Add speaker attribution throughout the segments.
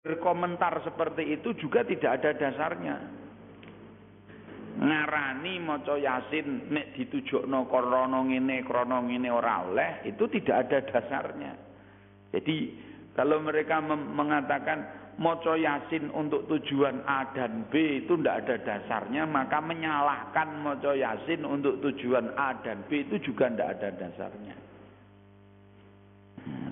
Speaker 1: berkomentar seperti itu juga tidak ada dasarnya. Ngarani maca Yasin nek ditujukno krana ngene krana ngene ora oleh itu tidak ada dasarnya. Jadi kalau mereka mengatakan maca Yasin untuk tujuan A dan B itu tidak ada dasarnya, maka menyalahkan maca Yasin untuk tujuan A dan B itu juga tidak ada dasarnya.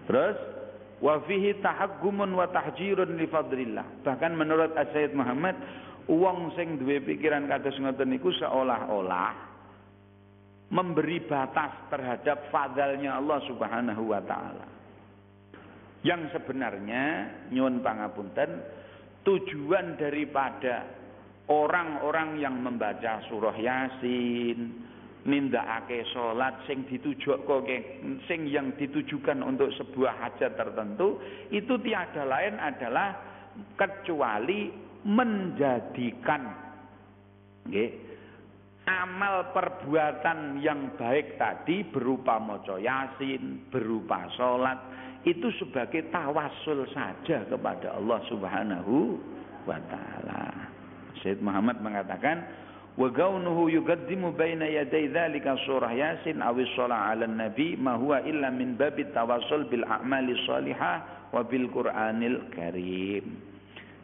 Speaker 1: Terus wa fihi tahaggumun wa tahjirun li fadlillah. Bahkan menurut Sayyid Muhammad, uang sing duwe pikiran kados ngoten niku seolah-olah memberi batas terhadap fadalnya Allah Subhanahu wa taala. Yang sebenarnya nyuwun pangapunten tujuan daripada orang-orang yang membaca surah Yasin, nindakake salat sing ditujuke sing yang ditujukan untuk sebuah hajat tertentu itu tiada lain adalah kecuali menjadikan amal perbuatan yang baik tadi berupa maca yasin berupa salat itu sebagai tawasul saja kepada Allah Subhanahu wa taala. Syed Muhammad mengatakan wa kaunuhu yuqaddimu baina yaday dzalika 'ala nabi ma huwa illa min babi tawassul bil a'mali shalihah wa bil qur'anil karim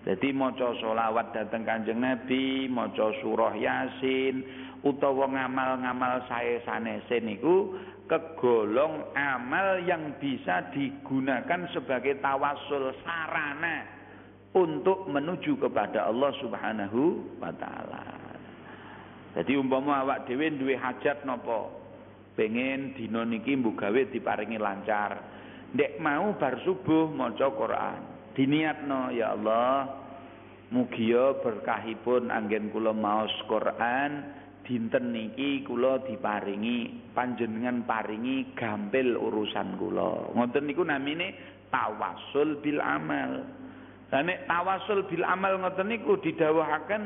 Speaker 1: jadi maca sholawat datang kanjeng Nabi, maca surah Yasin, utawa ngamal-ngamal sae sanese niku kegolong amal yang bisa digunakan sebagai tawasul sarana untuk menuju kepada Allah Subhanahu wa taala. Jadi umpama awak dhewe duwe hajat napa? Pengen dina niki mbok gawe diparingi lancar. Ndek mau bar subuh maca Quran. Diniatno ya Allah mugia berkahipun anggen kula maos Quran dinten niki kula diparingi panjenengan paringi gampil urusan kula. Ngoten niku namine tawasul bil amal. Lah nek tawasul bil amal ngoten niku didhawuhaken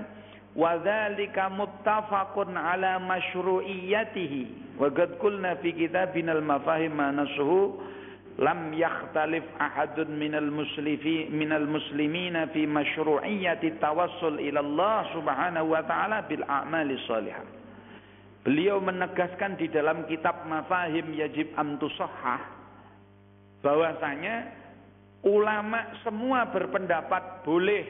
Speaker 1: wa dzalika muttafaqun ala masyru'iyyatihi. Wa qad qulna fi kitabina al-mafahim ma nasuhu lam yakhtalif ahadun minal muslifi minal muslimina fi masyru'iyyati tawassul ila Allah subhanahu wa ta'ala bil a'mali salihah. Beliau menegaskan di dalam kitab Mafahim Yajib Amtusahah bahwasanya ulama semua berpendapat boleh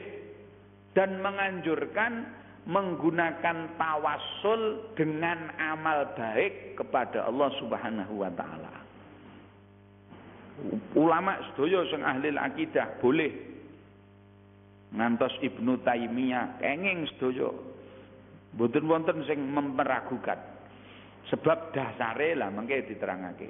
Speaker 1: dan menganjurkan menggunakan tawasul dengan amal baik kepada Allah Subhanahu wa taala. Ulama sedaya sing ahli akidah boleh ngantos Ibnu Taimiyah kenging sedaya. Mboten wonten sing memperagukan. Sebab dasare lah mengke diterangake.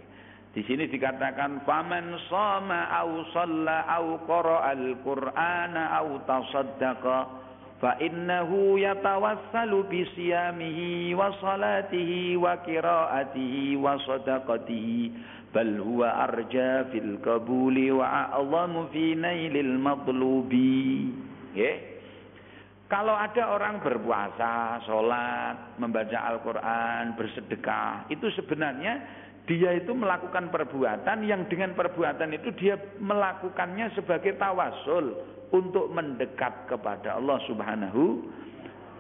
Speaker 1: Di sini dikatakan faman shama au shalla au qara al-Qur'ana au tasaddaqa فإنه يتوسل بصيامه وصلاته وقراءته وصدقته بل هو أرجى في القبول وأعظم في نيل المطلوب yeah. Kalau ada orang berpuasa, sholat, membaca Al-Quran, bersedekah, itu sebenarnya dia itu melakukan perbuatan yang dengan perbuatan itu dia melakukannya sebagai tawasul untuk mendekat kepada Allah Subhanahu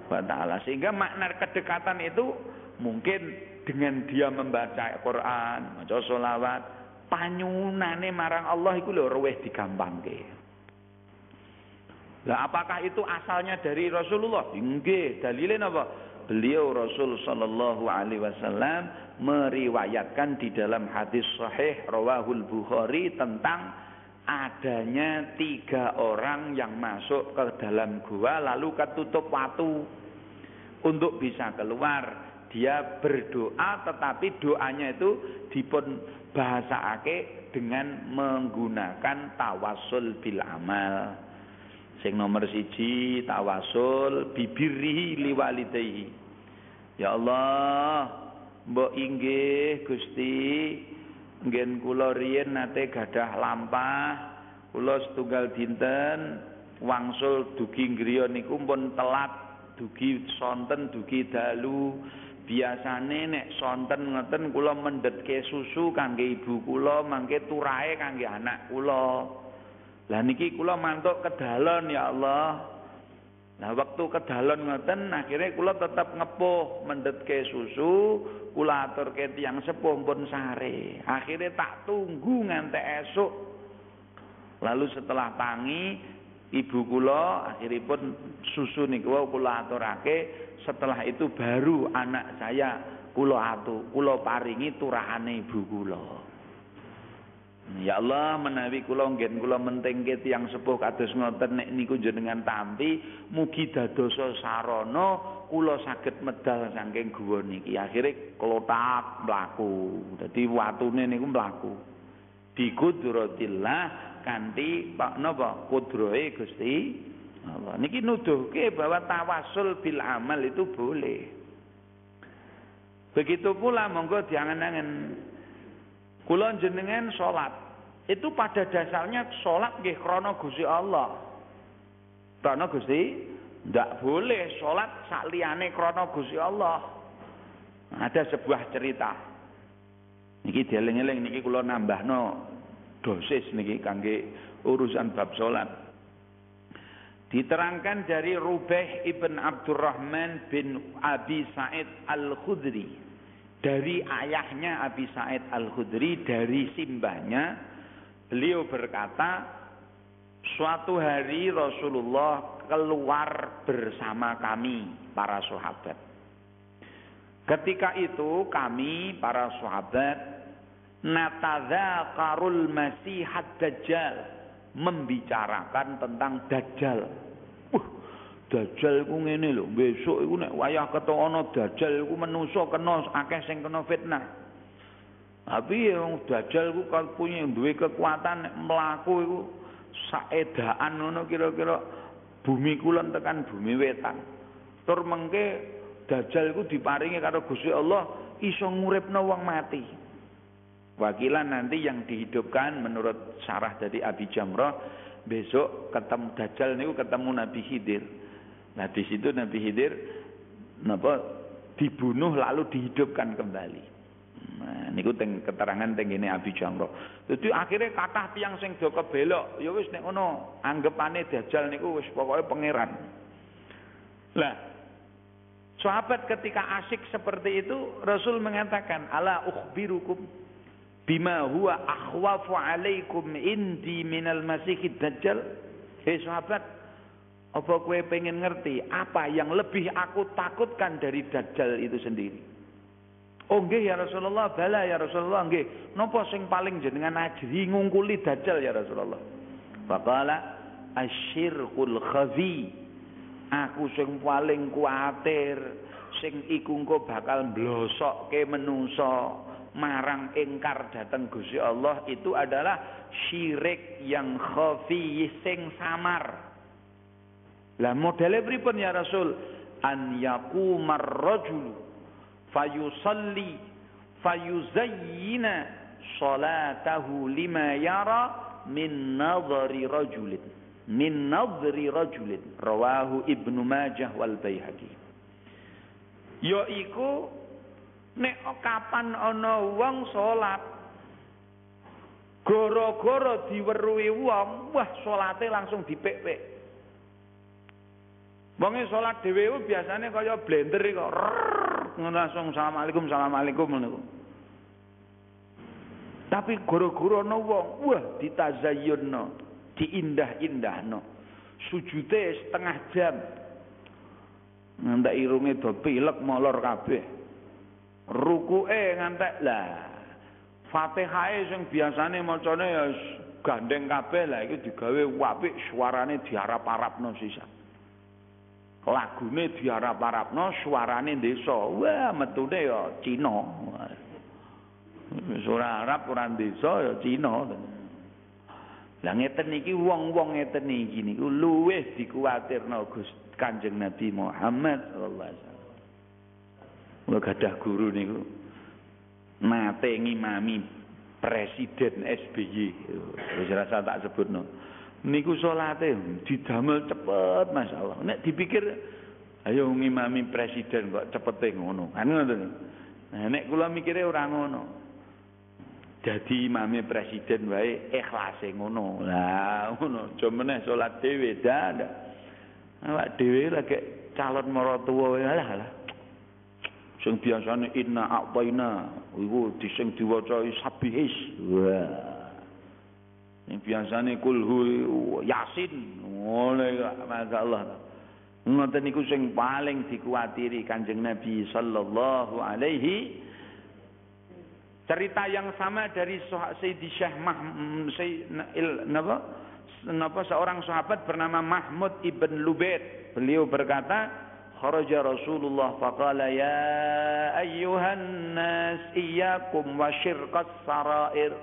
Speaker 1: wa taala. Sehingga makna kedekatan itu mungkin dengan dia membaca Quran, maca selawat, panyunane marang Allah iku lho luwih digampangke. Lah apakah itu asalnya dari Rasulullah? Nggih, dalilnya apa? Beliau Rasul sallallahu alaihi wasallam meriwayatkan di dalam hadis sahih rawahul Bukhari tentang adanya tiga orang yang masuk ke dalam gua lalu ketutup waktu untuk bisa keluar dia berdoa tetapi doanya itu dipun ake dengan menggunakan tawasul bil amal. Sing nomor siji tawasul bibirihi liwalidayhi. Ya Allah mbok inggih Gusti Ngen kula riyen nate gadah lampah, kula setunggal dinten wangsul dugi griya niku pun telat dugi sonten dugi dalu. Biasane nek sonten ngoten kula mendhetke susu kangge ibu kula mangke turahe kangge anak kula. Lah niki kula mantuk kedalon ya Allah. Nah waktu kedalon ngoten akhirnya kula tetap ngepuh mendetke susu, kula aturke tiyang sepuh pun sare. Akhirnya tak tunggu ngantek esuk. Lalu setelah tangi ibu kula akhiripun susu niku kula aturake setelah itu baru anak saya kula atu kula paringi turahane ibu kula Ya Allah menawi kula nggen kula mentingke tiyang sepuh kados ngoten nek niku jenengan tampi mugi dadosa sarana kula saged medal saking guwa niki. Akhire klotak mlaku. Dadi watune niku mlaku. Bi kudratillah kanthi napa? Kudrohe Gusti Allah. Niki nuduhke bahwa tawasul bil amal itu boleh. Begitu pula monggo diangen-angen. Kula jenengan salat. Itu pada dasarnya salat nggih krana Gusti Allah. Krana Gusti ndak boleh salat sak liyane krana Gusti Allah. Ada sebuah cerita. Niki dieling-eling niki kula nambahno dosis niki kangge urusan bab salat. Diterangkan dari Rubeh ibn Abdurrahman bin Abi Sa'id Al-Khudri. Dari ayahnya Abi Sa'id Al-Khudri, dari simbahnya. Beliau berkata, suatu hari Rasulullah keluar bersama kami, para sahabat. Ketika itu kami, para sahabat, natadzakarul masihat dajjal membicarakan tentang dajjal. Uh, dajjal iku ngene lho, besok iku nek wayah ketokno dajjal iku menungso kena akeh sing kena fitnah. Tapi yang dajjal iku kan punya duwe kekuatan nek mlaku iku saedaan ngono kira-kira bumi kulon tekan bumi wetan. Tur mengke dajjal iku diparingi karo Gusti Allah iso nguripno wong mati. Wakilan nanti yang dihidupkan menurut syarah dari Abi Jamrah besok ketemu Dajjal niku ketemu Nabi Khidir. Nah di situ Nabi Khidir napa dibunuh lalu dihidupkan kembali. Nah niku teng keterangan teng ini Abi Jamrah. Jadi akhirnya kata tiang sing do kebelok, ya wis nek ngono anggapane Dajjal niku wis pokoknya pangeran. Lah Sahabat ketika asik seperti itu Rasul mengatakan ala ukhbirukum bima huwa akhwafu alaikum indi minal masihid dajjal hei sahabat apa kowe pengen ngerti apa yang lebih aku takutkan dari dajjal itu sendiri oh nggih ya Rasulullah bala ya Rasulullah nggih napa sing paling jenengan ajri ngungkuli dajjal ya Rasulullah faqala asyirkul khafi aku sing paling kuatir sing iku engko bakal mblosokke menungso marang ingkar datang Gusti Allah itu adalah syirik yang khafi sing samar. Lah modele pripun ya Rasul? An yaqumar rajul fayusalli fayuzayyina salatahu lima yara min nadhari rajulin min nadhri rajulin. Rawahu Ibnu Majah wal Baihaqi. Yaiku nek kapan ana wong salat gara-gara diweruhi wong wah salate langsung dipik-pik Wonge salat dhewe biasane kaya blender iku ngono langsung asalamualaikum asalamualaikum ngono Tapi gara-gara ana wong wah ditazayyunno diindah-indahno. Sujude setengah jam. Ngantek irunge do pilek molor kabeh. Rukuke ngantek lah Fatihahe sing biasane macane ya gandeng kabeh lah iki digawe apik suarane diarap-arapno sisa. Lagune diarap-arapno suarane desa. Wah, metune ya Cina. Suara Arab ora desa ya Cina. Lah ngeten iki wong-wong ngeten iki niku luwih dikuwatirno Gus Kanjeng Nabi Muhammad sallallahu alaihi gadah guru niku nate ngimami presiden SBY. Wis rasa tak sebutno. Niku salate didamel cepet masyaallah. Nek dipikir ayo ngimami presiden kok cepete ngono. Kan ngoten. Nah nek kula mikire ora ngono. Jadi imame presiden wae ikhlase ngono. Lah ngono, aja meneh salat dhewe dah. Awak dhewe lagi calon maratuwa lah lah. Sing biasane inna a'taina iku dising diwaca sabihis. Wah. Sing biasane kulhu yasin. Ngono masyaallah. Ngoten niku sing paling dikuatiri Kanjeng Nabi sallallahu alaihi Cerita yang sama dari Sayyidi Syekh Mahmud napa? Napa seorang sahabat bernama Mahmud ibn Lubaid. Beliau berkata, kharaja Rasulullah faqala ya ayyuhan nas iyyakum wa syirqas sarair.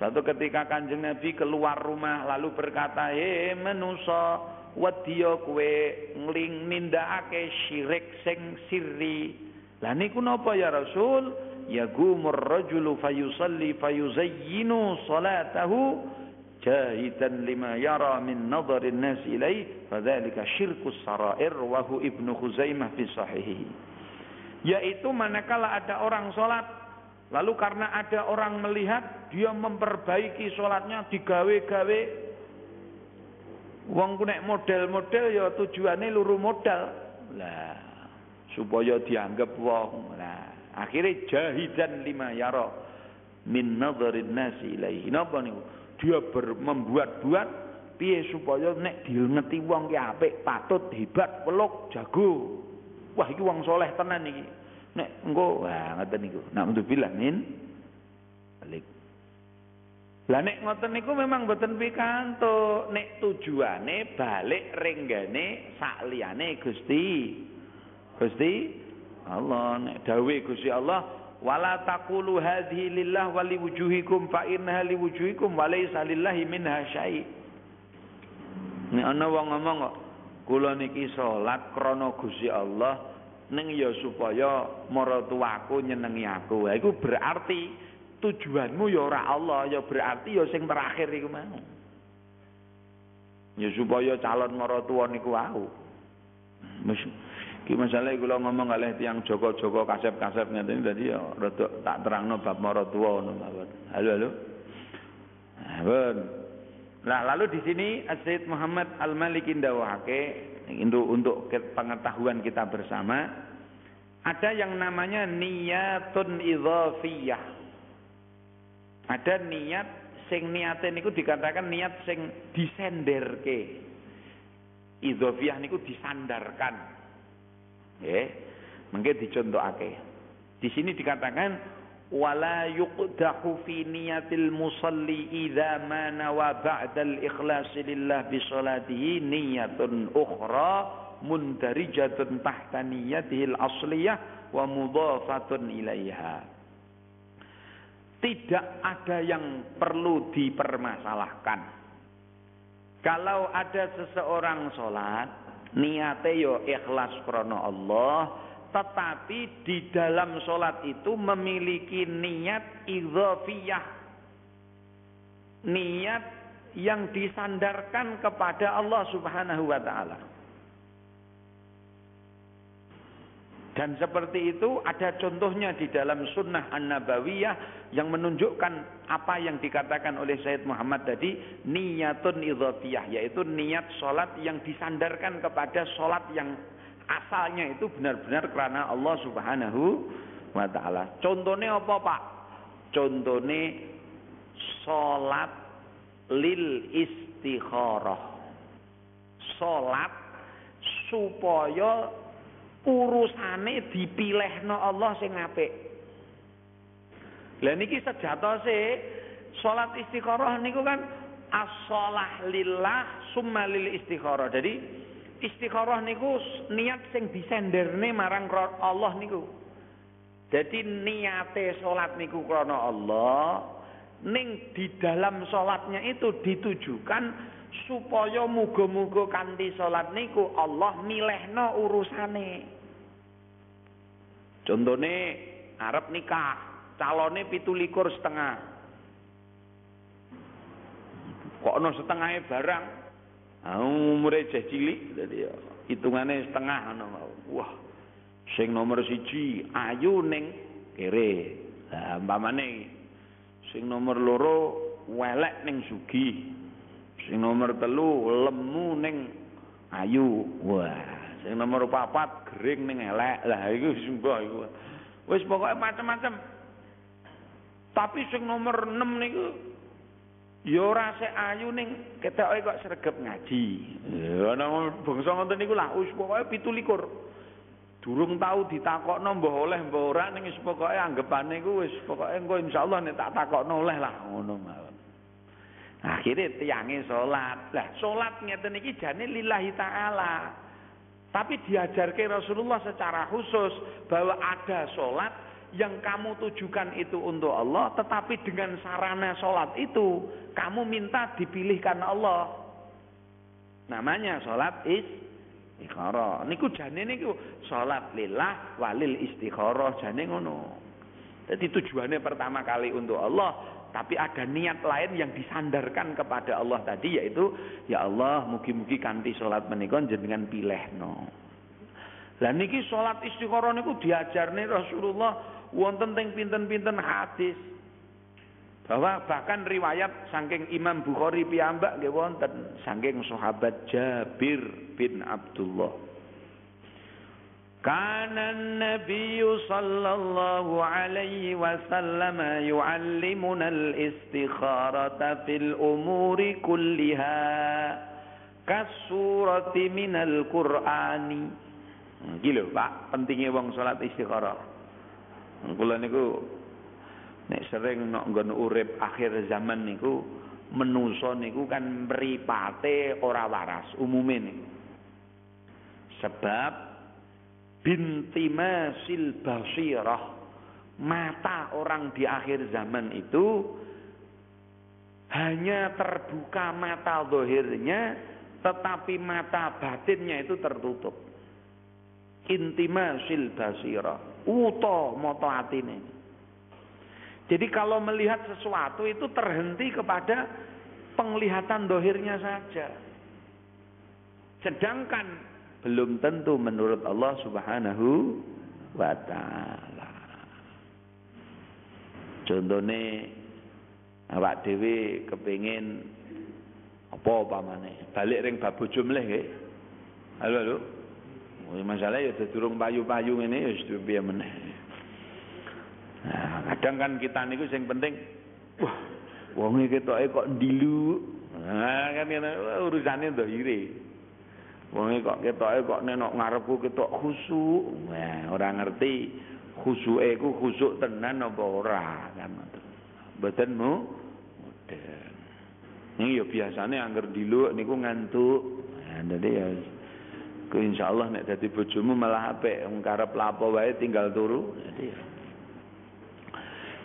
Speaker 1: Suatu ketika Kanjeng Nabi keluar rumah lalu berkata, "He manusa, wedya kowe ngling nindakake syirik sing sirri." Lah niku napa ya Rasul? yagumur rajulu fayusalli fayuzayyinu salatahu jahidan lima yara min nadharin nas ilaih fadzalika syirkus sarair wa hu ibnu khuzaimah fi yaitu manakala ada orang salat lalu karena ada orang melihat dia memperbaiki salatnya digawe-gawe wong ku nek model-model ya tujuane luru modal lah supaya dianggap wong lah Akhirnya jahidan lima yaro min nadharin nasi ilaihi. Napa niku? Dia membuat-buat piye supaya nek diingeti wong ki apik, patut, hebat, peluk, jago. Wah iki wong soleh tenan iki. Nek engko wah ngoten niku. Nauzubillah min balik. Lah nek ngoten niku memang boten pikantuk. Nek tujuane balik renggane sak liyane Gusti. Gusti Allah nek dawe Gusti Allah wala taqulu hadhihi lillah wa liwujuhikum fa innaha liwujuhikum wa laysa lillahi minha syai. Nek ana wong ngomong kok kula niki salat krana Gusti Allah ning ya supaya maratuwaku nyenengi aku. Ha iku berarti tujuanmu ya ora Allah, ya berarti ya sing terakhir iku mau. Ya supaya calon maratuwa niku aku. Ki masalah kula ngomong kalih tiyang Joko-joko kasep-kasep ngeten dadi ya rada tak terangno bab maratuwa ngono mawon. Halo halo. Mawon. Nah, lalu di sini Sayyid Muhammad Al-Maliki ndawahake untuk untuk pengetahuan kita bersama ada yang namanya niyatun idhafiyah. Ada niat sing niate niku dikatakan niat sing disenderke. Idhafiyah niku disandarkan. Nggih. Mengke dicontohake. Di sini dikatakan wala yuqdahu fi niyatil musalli idza ma nawa ba'da al-ikhlas lillah bi salatihi niyatun ukhra mundarijatun tahta niyatihi al-asliyah. Tidak ada yang perlu dipermasalahkan. Kalau ada seseorang sholat niate yo ikhlas krono Allah tetapi di dalam sholat itu memiliki niat idhafiyah niat yang disandarkan kepada Allah Subhanahu wa taala. Dan seperti itu ada contohnya di dalam sunnah an-nabawiyah yang menunjukkan apa yang dikatakan oleh Sayyid Muhammad tadi niyatun idhafiyah yaitu niat sholat yang disandarkan kepada sholat yang asalnya itu benar-benar karena Allah subhanahu wa ta'ala. Contohnya apa pak? Contohnya sholat lil istikharah. Sholat supaya urusane dipilihno Allah sing apik. Lah niki sejatose salat istikharah niku kan as-shalah lillah summa lil istikharah. Jadi istikharah niku niat sing disenderne marang Allah niku. Jadi niate salat niku krana Allah, ning di dalam salatnya itu ditujukan supaya muga-muga kanthi salat niku Allah milehno urusane. Contone arep nikah, calone pitulikur setengah. Kok ono setengahnya barang? Ah umure jeh cilik dadi hitungane setengah ngono Wah. Sing nomor siji ayu ning kere. Lah umpamane Sing nomor loro welek ning sugih. Sing nomor telu lemu ning ayu. Wah, sing nomor papat gering ning elek. Lah iku sumpah iku. Wis pokoke macam-macam. Tapi sing nomor 6 niku ya ora sik ayu ning ketoke kok sregep ngaji. Ya ana bangsa ngoten niku lah wis pokoke 17. Durung tahu ditakokno mbah oleh mbah ora ning wis pokoke anggapane iku wis pokoke engko insyaallah nek tak takokno oleh lah ngono mawon. Akhirnya tiange salat. Lah salat ngeten iki jane lillahi taala. Tapi diajarkan Rasulullah secara khusus bahwa ada salat yang kamu tujukan itu untuk Allah, tetapi dengan sarana sholat itu kamu minta dipilihkan Allah. Namanya sholat is istikharah. Niku jane niku salat lillah walil istikharah jane ngono. Jadi tujuannya pertama kali untuk Allah, tapi ada niat lain yang disandarkan kepada Allah tadi yaitu ya Allah mugi-mugi kanthi salat menika jenengan pilihno. Lah niki salat istikharah niku diajarne Rasulullah wonten teng pinten-pinten hadis bahwa bahkan riwayat saking Imam Bukhari piyambak nggih wonten saking sahabat Jabir bin Abdullah Kana Nabi sallallahu alaihi wasallam yu'allimuna al-istikharata fil umuri kulliha kasurati minal Qur'ani. Gila Pak, pentingnya wong salat istikharah. Kula niku nek sering nok nggon urip akhir zaman niku menusa niku kan mripate ora waras umume niku. Sebab bintimasil basirah mata orang di akhir zaman itu hanya terbuka mata dohirnya tetapi mata batinnya itu tertutup. Intimasil basirah uto moto atine jadi kalau melihat sesuatu itu terhenti kepada penglihatan dohirnya saja. Sedangkan belum tentu menurut Allah subhanahu wa ta'ala. Contohnya awak dewi kepingin apa pamane balik ring bab bojo mleh nggih. Halo halo. Masalah ya durung payu-payu ngene ya wis piye meneh. Nah, kadang kan kita niku sing penting wah wong iki ketoke kok ndilu. Nah, kan urusane ndahire. Wong kok ketoke kok nek ngarepku ketok khusuk. Wah, ora ngerti khusuke ku khusuk tenan apa ora kan. Mboten mu modern. Ini ya biasanya angger diluk niku ngantuk. Nah, dadi ya ku insyaallah nek dadi bojomu malah apik wong karep lapo wae tinggal turu. Jadi ya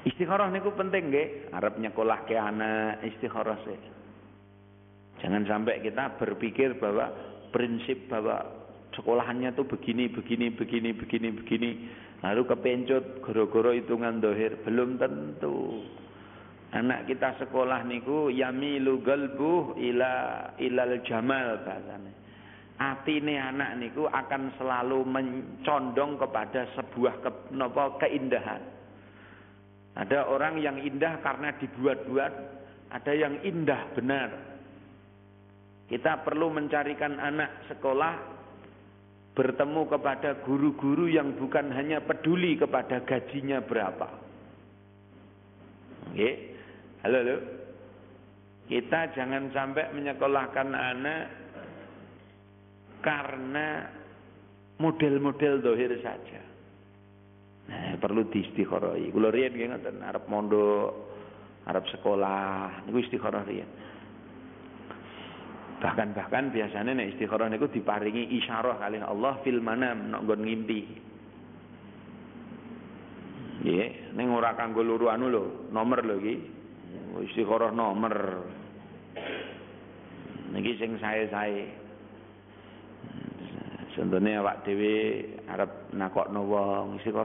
Speaker 1: Istikharah niku penting nggih, arep nyekolahke anak istikharah sih. Jangan sampai kita berpikir bahwa prinsip bahwa sekolahannya tuh begini, begini, begini, begini, begini. Lalu kepencut goro-goro hitungan dohir. Belum tentu. Anak kita sekolah niku yamilu galbuh ila ilal jamal bahasanya. Atine anak niku akan selalu mencondong kepada sebuah ke, nopo, keindahan. Ada orang yang indah karena dibuat-buat, ada yang indah benar. Kita perlu mencarikan anak sekolah bertemu kepada guru-guru yang bukan hanya peduli kepada gajinya berapa. Oke. Halo, halo. Kita jangan sampai menyekolahkan anak karena model-model dohir saja. Nah, perlu diistikharoi. Kula riyen nggih ngoten, arep mondok, arep sekolah, niku istikharah riyen. Bahkan bahkan biasanya nek istikharah niku diparingi isyarah kali Allah fil manam nek nggon ngimpi. Nggih, ning ora kanggo luru anu lho, nomor lho iki. Istikharah nomor. Niki sing sae-sae. Contohnya awak dhewe arep nakokno wong sih.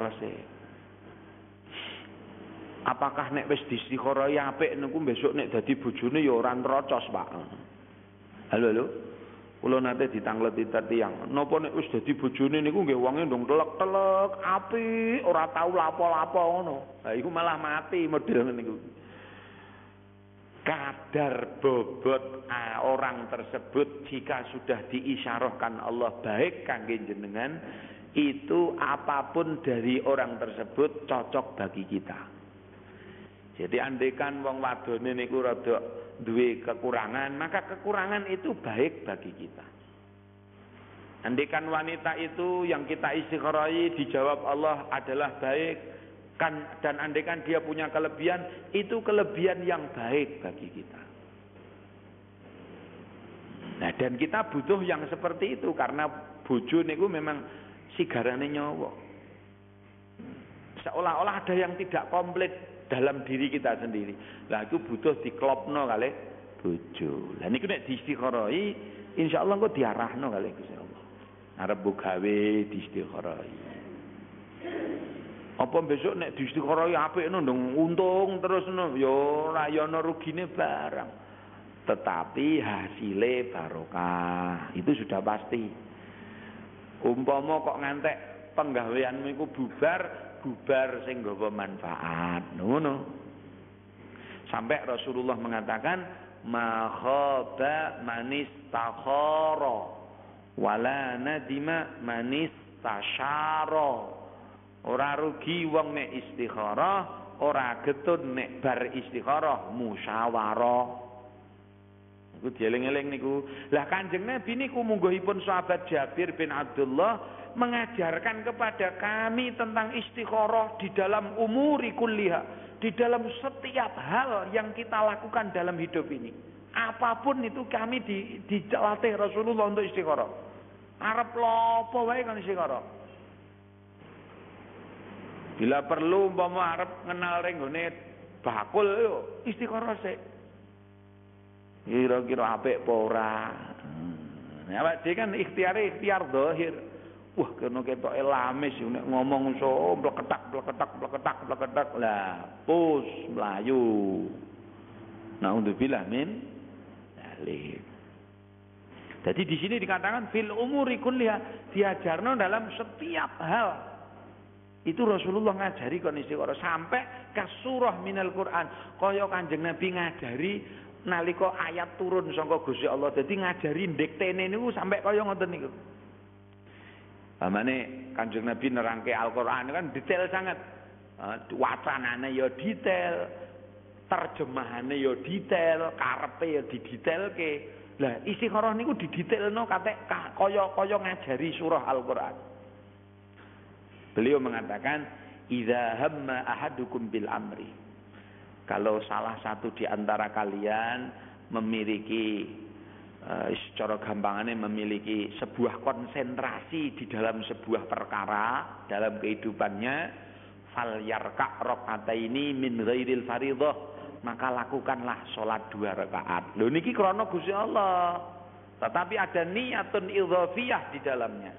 Speaker 1: Apakah nek wis distikharah apik niku besok nek dadi bojone ya ora nrocos, Pak. Halo, halo. Kula nate ditangleti tiyang. Napa nek wis dadi bojone niku nggih wonge ndung telek-telek, apik, ora tau lapo-lapo ngono. Lah iku malah mati model niku. Kadar bobot orang tersebut jika sudah diisyarahkan Allah baik kangge jenengan itu apa pun dari orang tersebut cocok bagi kita. Jadi andekan wong wadone niku rada duwe kekurangan, maka kekurangan itu baik bagi kita. Andekan wanita itu yang kita istiqorohi dijawab Allah adalah baik, kan dan andekan dia punya kelebihan itu kelebihan yang baik bagi kita. Nah dan kita butuh yang seperti itu karena bojo niku memang sigarane nyawa. Seolah-olah ada yang tidak komplit dalam diri kita sendiri. Lah itu butuh diklopno kali bojo. Lah niku nek diistikharoi insyaallah engko diarahno kali Gusti Allah. Arep gawe diistikharoi. Apa besok nek diistikharoi apik ndung untung terus no ya ora ya ana rugine barang. Tetapi hasilnya barokah. Itu sudah pasti. Umpama kok ngantek penggaweanmu iku bubar, bubar sing nggawa manfaat. Ngono. Sampai Rasulullah mengatakan ma khaba manis takhara wala nadima manis tasyara Ora rugi wong nek istikharah, ora getun nek bar istikharah musyawarah. Iku dieling-eling niku. Lah Kanjeng Nabi niku mungguhipun sahabat Jabir bin Abdullah mengajarkan kepada kami tentang istikharah di dalam umuri kulliha, di dalam setiap hal yang kita lakukan dalam hidup ini. Apa pun itu kami di, dilatih Rasulullah untuk istikharah. Arab lopo wae kan istikharah. Bila perlu umpama arep ngenal ring bakul yo istiqoroh sik. Kira-kira apik apa ora. Hmm. Ya Pak kan ikhtiare ikhtiar zahir. Wah kena ketok elamis nek ngomong so bleketak bleketak bleketak bleketak lah pus untuk bilah min dalil. Jadi di sini dikatakan fil umuri kulliha diajarno dalam setiap hal itu Rasulullah ngajari kon istiqoroh sampai ke surah minal Quran. Kaya Kanjeng Nabi ngajari nalika ayat turun saka Gusti Allah. Dadi ngajari ndektene niku sampai kaya ngoten niku. Pamane Kanjeng Nabi nerangke Al-Qur'an kan detail sangat. Wacanane ya detail, terjemahane ya detail, karepe ya didetailke. Lah istikharah niku didetailno kate kaya kaya ngajari surah Al-Qur'an. Beliau mengatakan, "Idza hamma ahadukum bil amri." Kalau salah satu di antara kalian memiliki uh, secara gampangannya memiliki sebuah konsentrasi di dalam sebuah perkara dalam kehidupannya fal yarka ini min ghairil faridah maka lakukanlah sholat dua rakaat. Lho niki krono Gusti Allah. Tetapi ada niatun idhafiyah di dalamnya.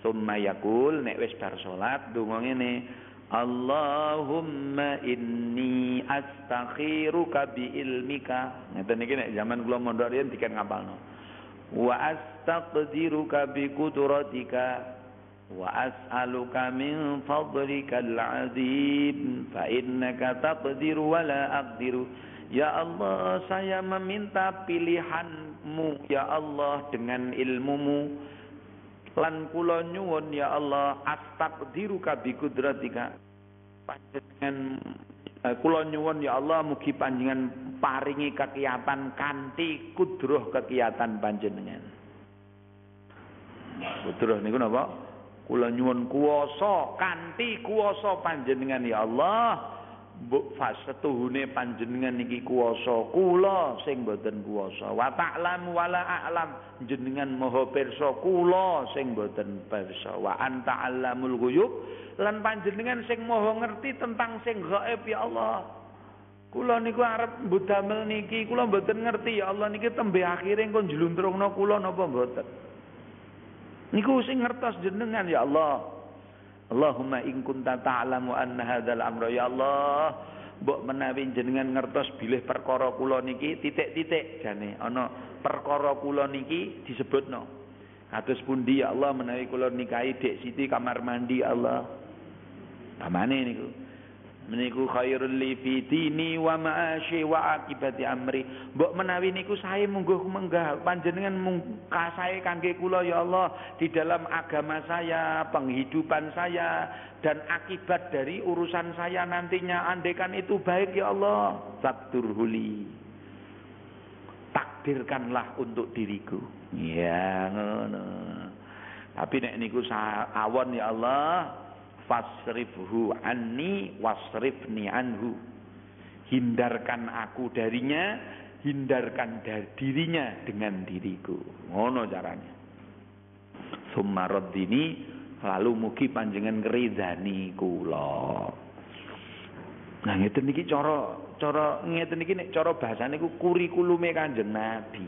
Speaker 1: Summa yakul nek wis bar salat donga ngene Allahumma inni astakhiruka bi ilmika. Ngeten iki nek zaman kula mondok riyen diken ngapalno. Wa astaqdiruka bi qudratika wa as'aluka min fadlikal azim fa innaka taqdiru wa la aqdiru. Ya Allah, saya meminta pilihanmu ya Allah dengan ilmumu lan kula nyuwun ya Allah astaqdiruka bi kudratika panjenengan eh, kula nyuwun ya Allah mugi panjenengan paringi kekiatan kanthi kudroh kekiatan panjenengan. Kudroh niku napa? Kula nyuwun kuwasa kanthi kuwasa panjenengan ya Allah mbok fasetuhune panjenengan niki kuwasa. Kula sing boten kuwasa. Wa ta'lam wala a'lam. Jenengan maha pirsa kula sing boten pirsa. Wa anta allamul ghuyub. Lan panjenengan sing maha ngerti tentang sing gaib ya Allah. Kula niku arep mbudamel niki. Kula boten ngerti ya Allah niki tembe akhire engko njluntrungno kula napa boten niku sing ngertos jenengan ya Allah Allahumma in kunta ta'lamu anna hadzal amra. Ya Allah mbok menawi jenengan ngertos bilih perkara kula niki titik-titik. Jane ana perkara kula niki disebutno. Kados pundi ya Allah menawi kula nikahi Dek Siti kamar mandi ya Allah. Pamane niku Meniku khairul li fi dini wa ma'asyi wa akibati amri. Mbok menawi niku sae mungguh menggah panjenengan sae kangge kula ya Allah di dalam agama saya, penghidupan saya dan akibat dari urusan saya nantinya andekan itu baik ya Allah. Fakturhuli. Takdirkanlah untuk diriku. Ya ngono. Tapi nek niku awon ya Allah, fasrifhu anni wasrifni anhu. Hindarkan aku darinya, hindarkan dari dirinya dengan diriku. Ngono caranya. Summa raddini lalu mugi panjenengan ngridani kula. Nah ngeten niki cara cara ngeten niki nek cara bahasane ku kurikulume Kanjeng Nabi.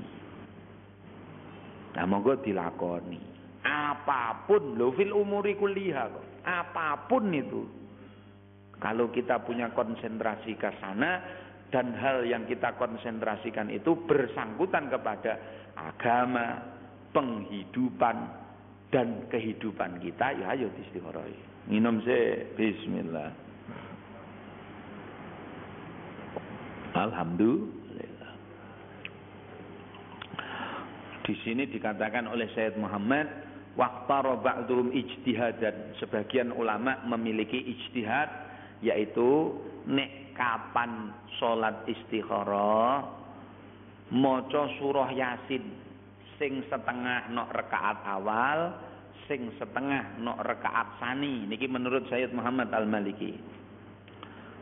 Speaker 1: Nah monggo dilakoni. Apa pun lo fil umuri kuliah kok. Apa pun itu. Kalau kita punya konsentrasi ke sana dan hal yang kita konsentrasikan itu bersangkutan kepada agama, penghidupan dan kehidupan kita, ya ayo istikharoi. Minum se bismillah. Alhamdulillah. Di sini dikatakan oleh Sayyid Muhammad Waktaro ba'dhum ijtihadan. Sebagian ulama memiliki ijtihad yaitu nek kapan salat istikharah maca surah Yasin sing setengah nok rakaat awal, sing setengah nok rakaat sani. Niki menurut Sayyid Muhammad Al-Maliki.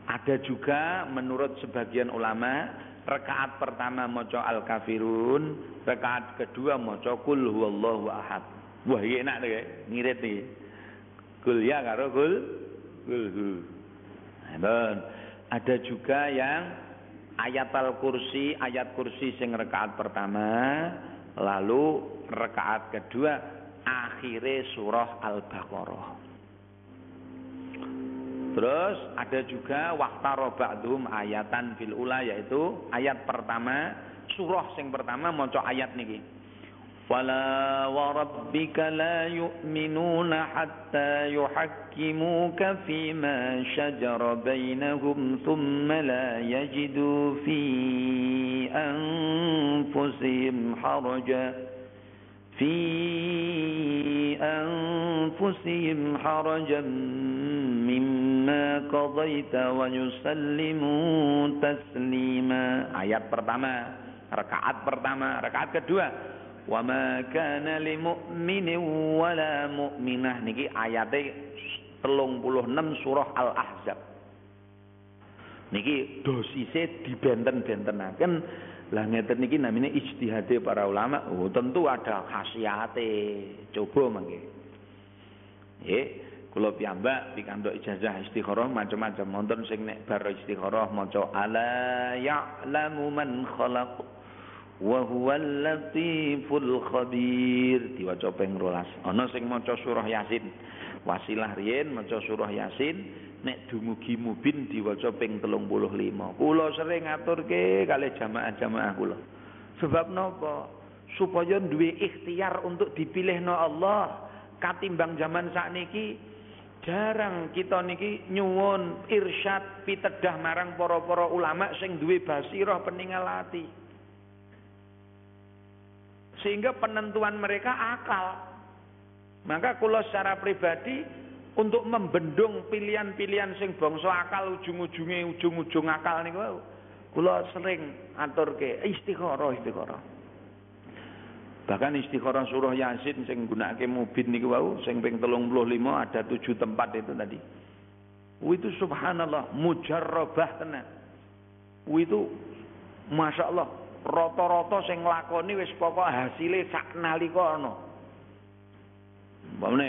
Speaker 1: Ada juga menurut sebagian ulama rakaat pertama maca Al-Kafirun, rakaat kedua maca Qul huwallahu ahad. Wah, iya enak ya, ngirit nih. Kul ya karo kul kul hu. Nah, ada juga yang ayat al-kursi, ayat kursi sing rekaat pertama, lalu rekaat kedua akhirnya surah al-baqarah. Terus ada juga waktaro ba'dhum ayatan fil ula yaitu ayat pertama surah sing pertama maca ayat niki. فلا وربك لا يؤمنون حتى يحكموك فيما شجر بينهم ثم لا يجدوا في أنفسهم حرجا في أنفسهم حرجا مما قضيت ويسلموا تسليما. آيات pertama rakaat pertama rakaat kedua. Kana lil mu'minin wala mu'minah niki ayate 36 surah Al-Ahzab. Niki dosise dibenten-bentenaken. Lah ngeten niki namanya ijtihade para ulama. Oh tentu ada khasiate coba mangke. Nggih kula piyambak pikantuk ijazah istikharah macam-macam. Wonten sing nek bar istikharah maca ala ya'lamu man khalaq wa huwal latiful khabir. Diwaca ping 12 ana sing maca surah yasin. Wasilah riyen maca surah yasin nek dumugi mubin diwaca ping 35 kula sering ngaturke kali jamaah-jamaah kula. Sebab napa? Supaya duwe ikhtiar untuk dipilihno Allah katimbang zaman sakniki jarang kita niki nyuwun irsyad pitedah marang para-para ulama sing duwe basirah peninggal ati sehingga penentuan mereka akal. Maka kula secara pribadi untuk membendung pilihan-pilihan sing bangsa akal ujung-ujunge ujung-ujung akal niku kula sering aturke istikharah istikharah. Bahkan istikharah surah Yasin sing gunakake mubin niku wau sing ping 35 ada tujuh tempat itu tadi. Itu subhanallah mujarrabah tenan. Itu Masya Allah rata-rata sing nglakoni wis pokok hasile sak nalika ana. Mbamne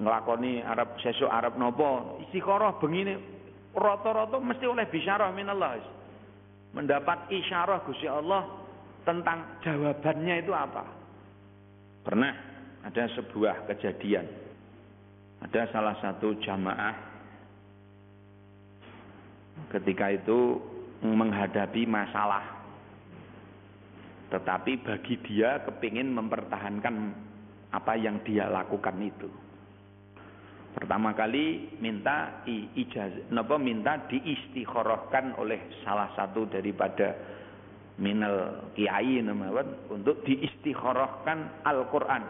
Speaker 1: nglakoni Arab sesuk Arab napa istikharah bengine rata-rata mesti oleh bisyarah minallah. Mendapat isyarah Gusti Allah tentang jawabannya itu apa. Pernah ada sebuah kejadian. Ada salah satu jamaah ketika itu menghadapi masalah tetapi bagi dia kepingin mempertahankan apa yang dia lakukan itu. Pertama kali minta ijazah, napa minta diistikharahkan oleh salah satu daripada minal kiai namawan untuk diistikharahkan Al-Qur'an.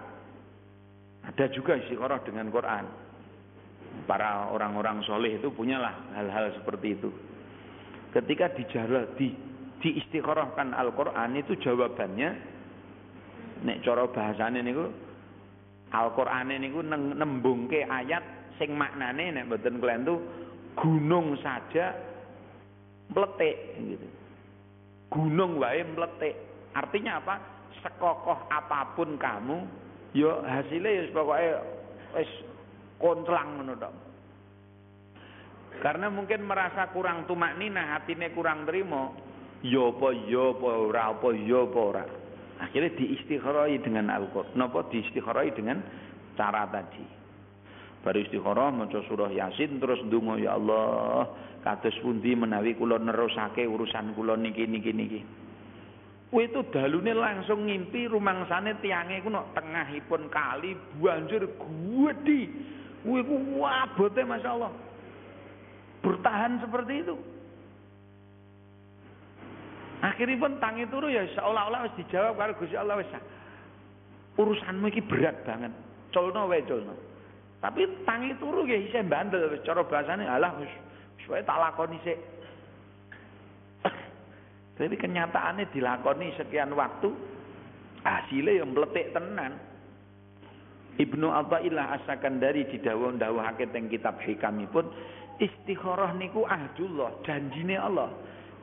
Speaker 1: Ada juga istikharah dengan Quran. Para orang-orang soleh itu punyalah hal-hal seperti itu. Ketika dijawab di diistikharahkan Al-Qur'an itu jawabannya nek cara bahasane niku Al-Qur'ane niku nembungke ayat sing maknane nek mboten klentu gunung saja meletik gitu. Gunung wae meletik. Artinya apa? Sekokoh apa pun kamu, yo hasilnya ya pokoknya wis kontlang ngono Karena mungkin merasa kurang tumak nina, hatinya kurang terima, yo apa yo apa ora apa yo apa ora. Akhirnya diistikharai dengan Al-Qur'an. Napa diistikharai dengan cara tadi. Baru istikharah maca surah Yasin terus ndonga ya Allah kados pundi menawi kula nerusake urusan kula niki niki niki. Kuwi itu dalune langsung ngimpi rumangsane tiange ku nok tengahipun kali banjir gedhi. Kuwi ku abote masyaallah. Bertahan seperti itu. Akhirnya pun tangi turu ya seolah-olah wis dijawab karo Gusti Allah wis. Urusanmu iki berat banget. Colno wae colno. Tapi tangi turu nggih isih bandel wis cara bahasane alah wis wis tak lakoni sik. Tapi kenyataannya dilakoni sekian waktu hasilnya yang meletik tenan. Ibnu Athaillah As-Sakandari di dawuh-dawuhake teng kitab pun istikharah niku ahdullah, janjine Allah.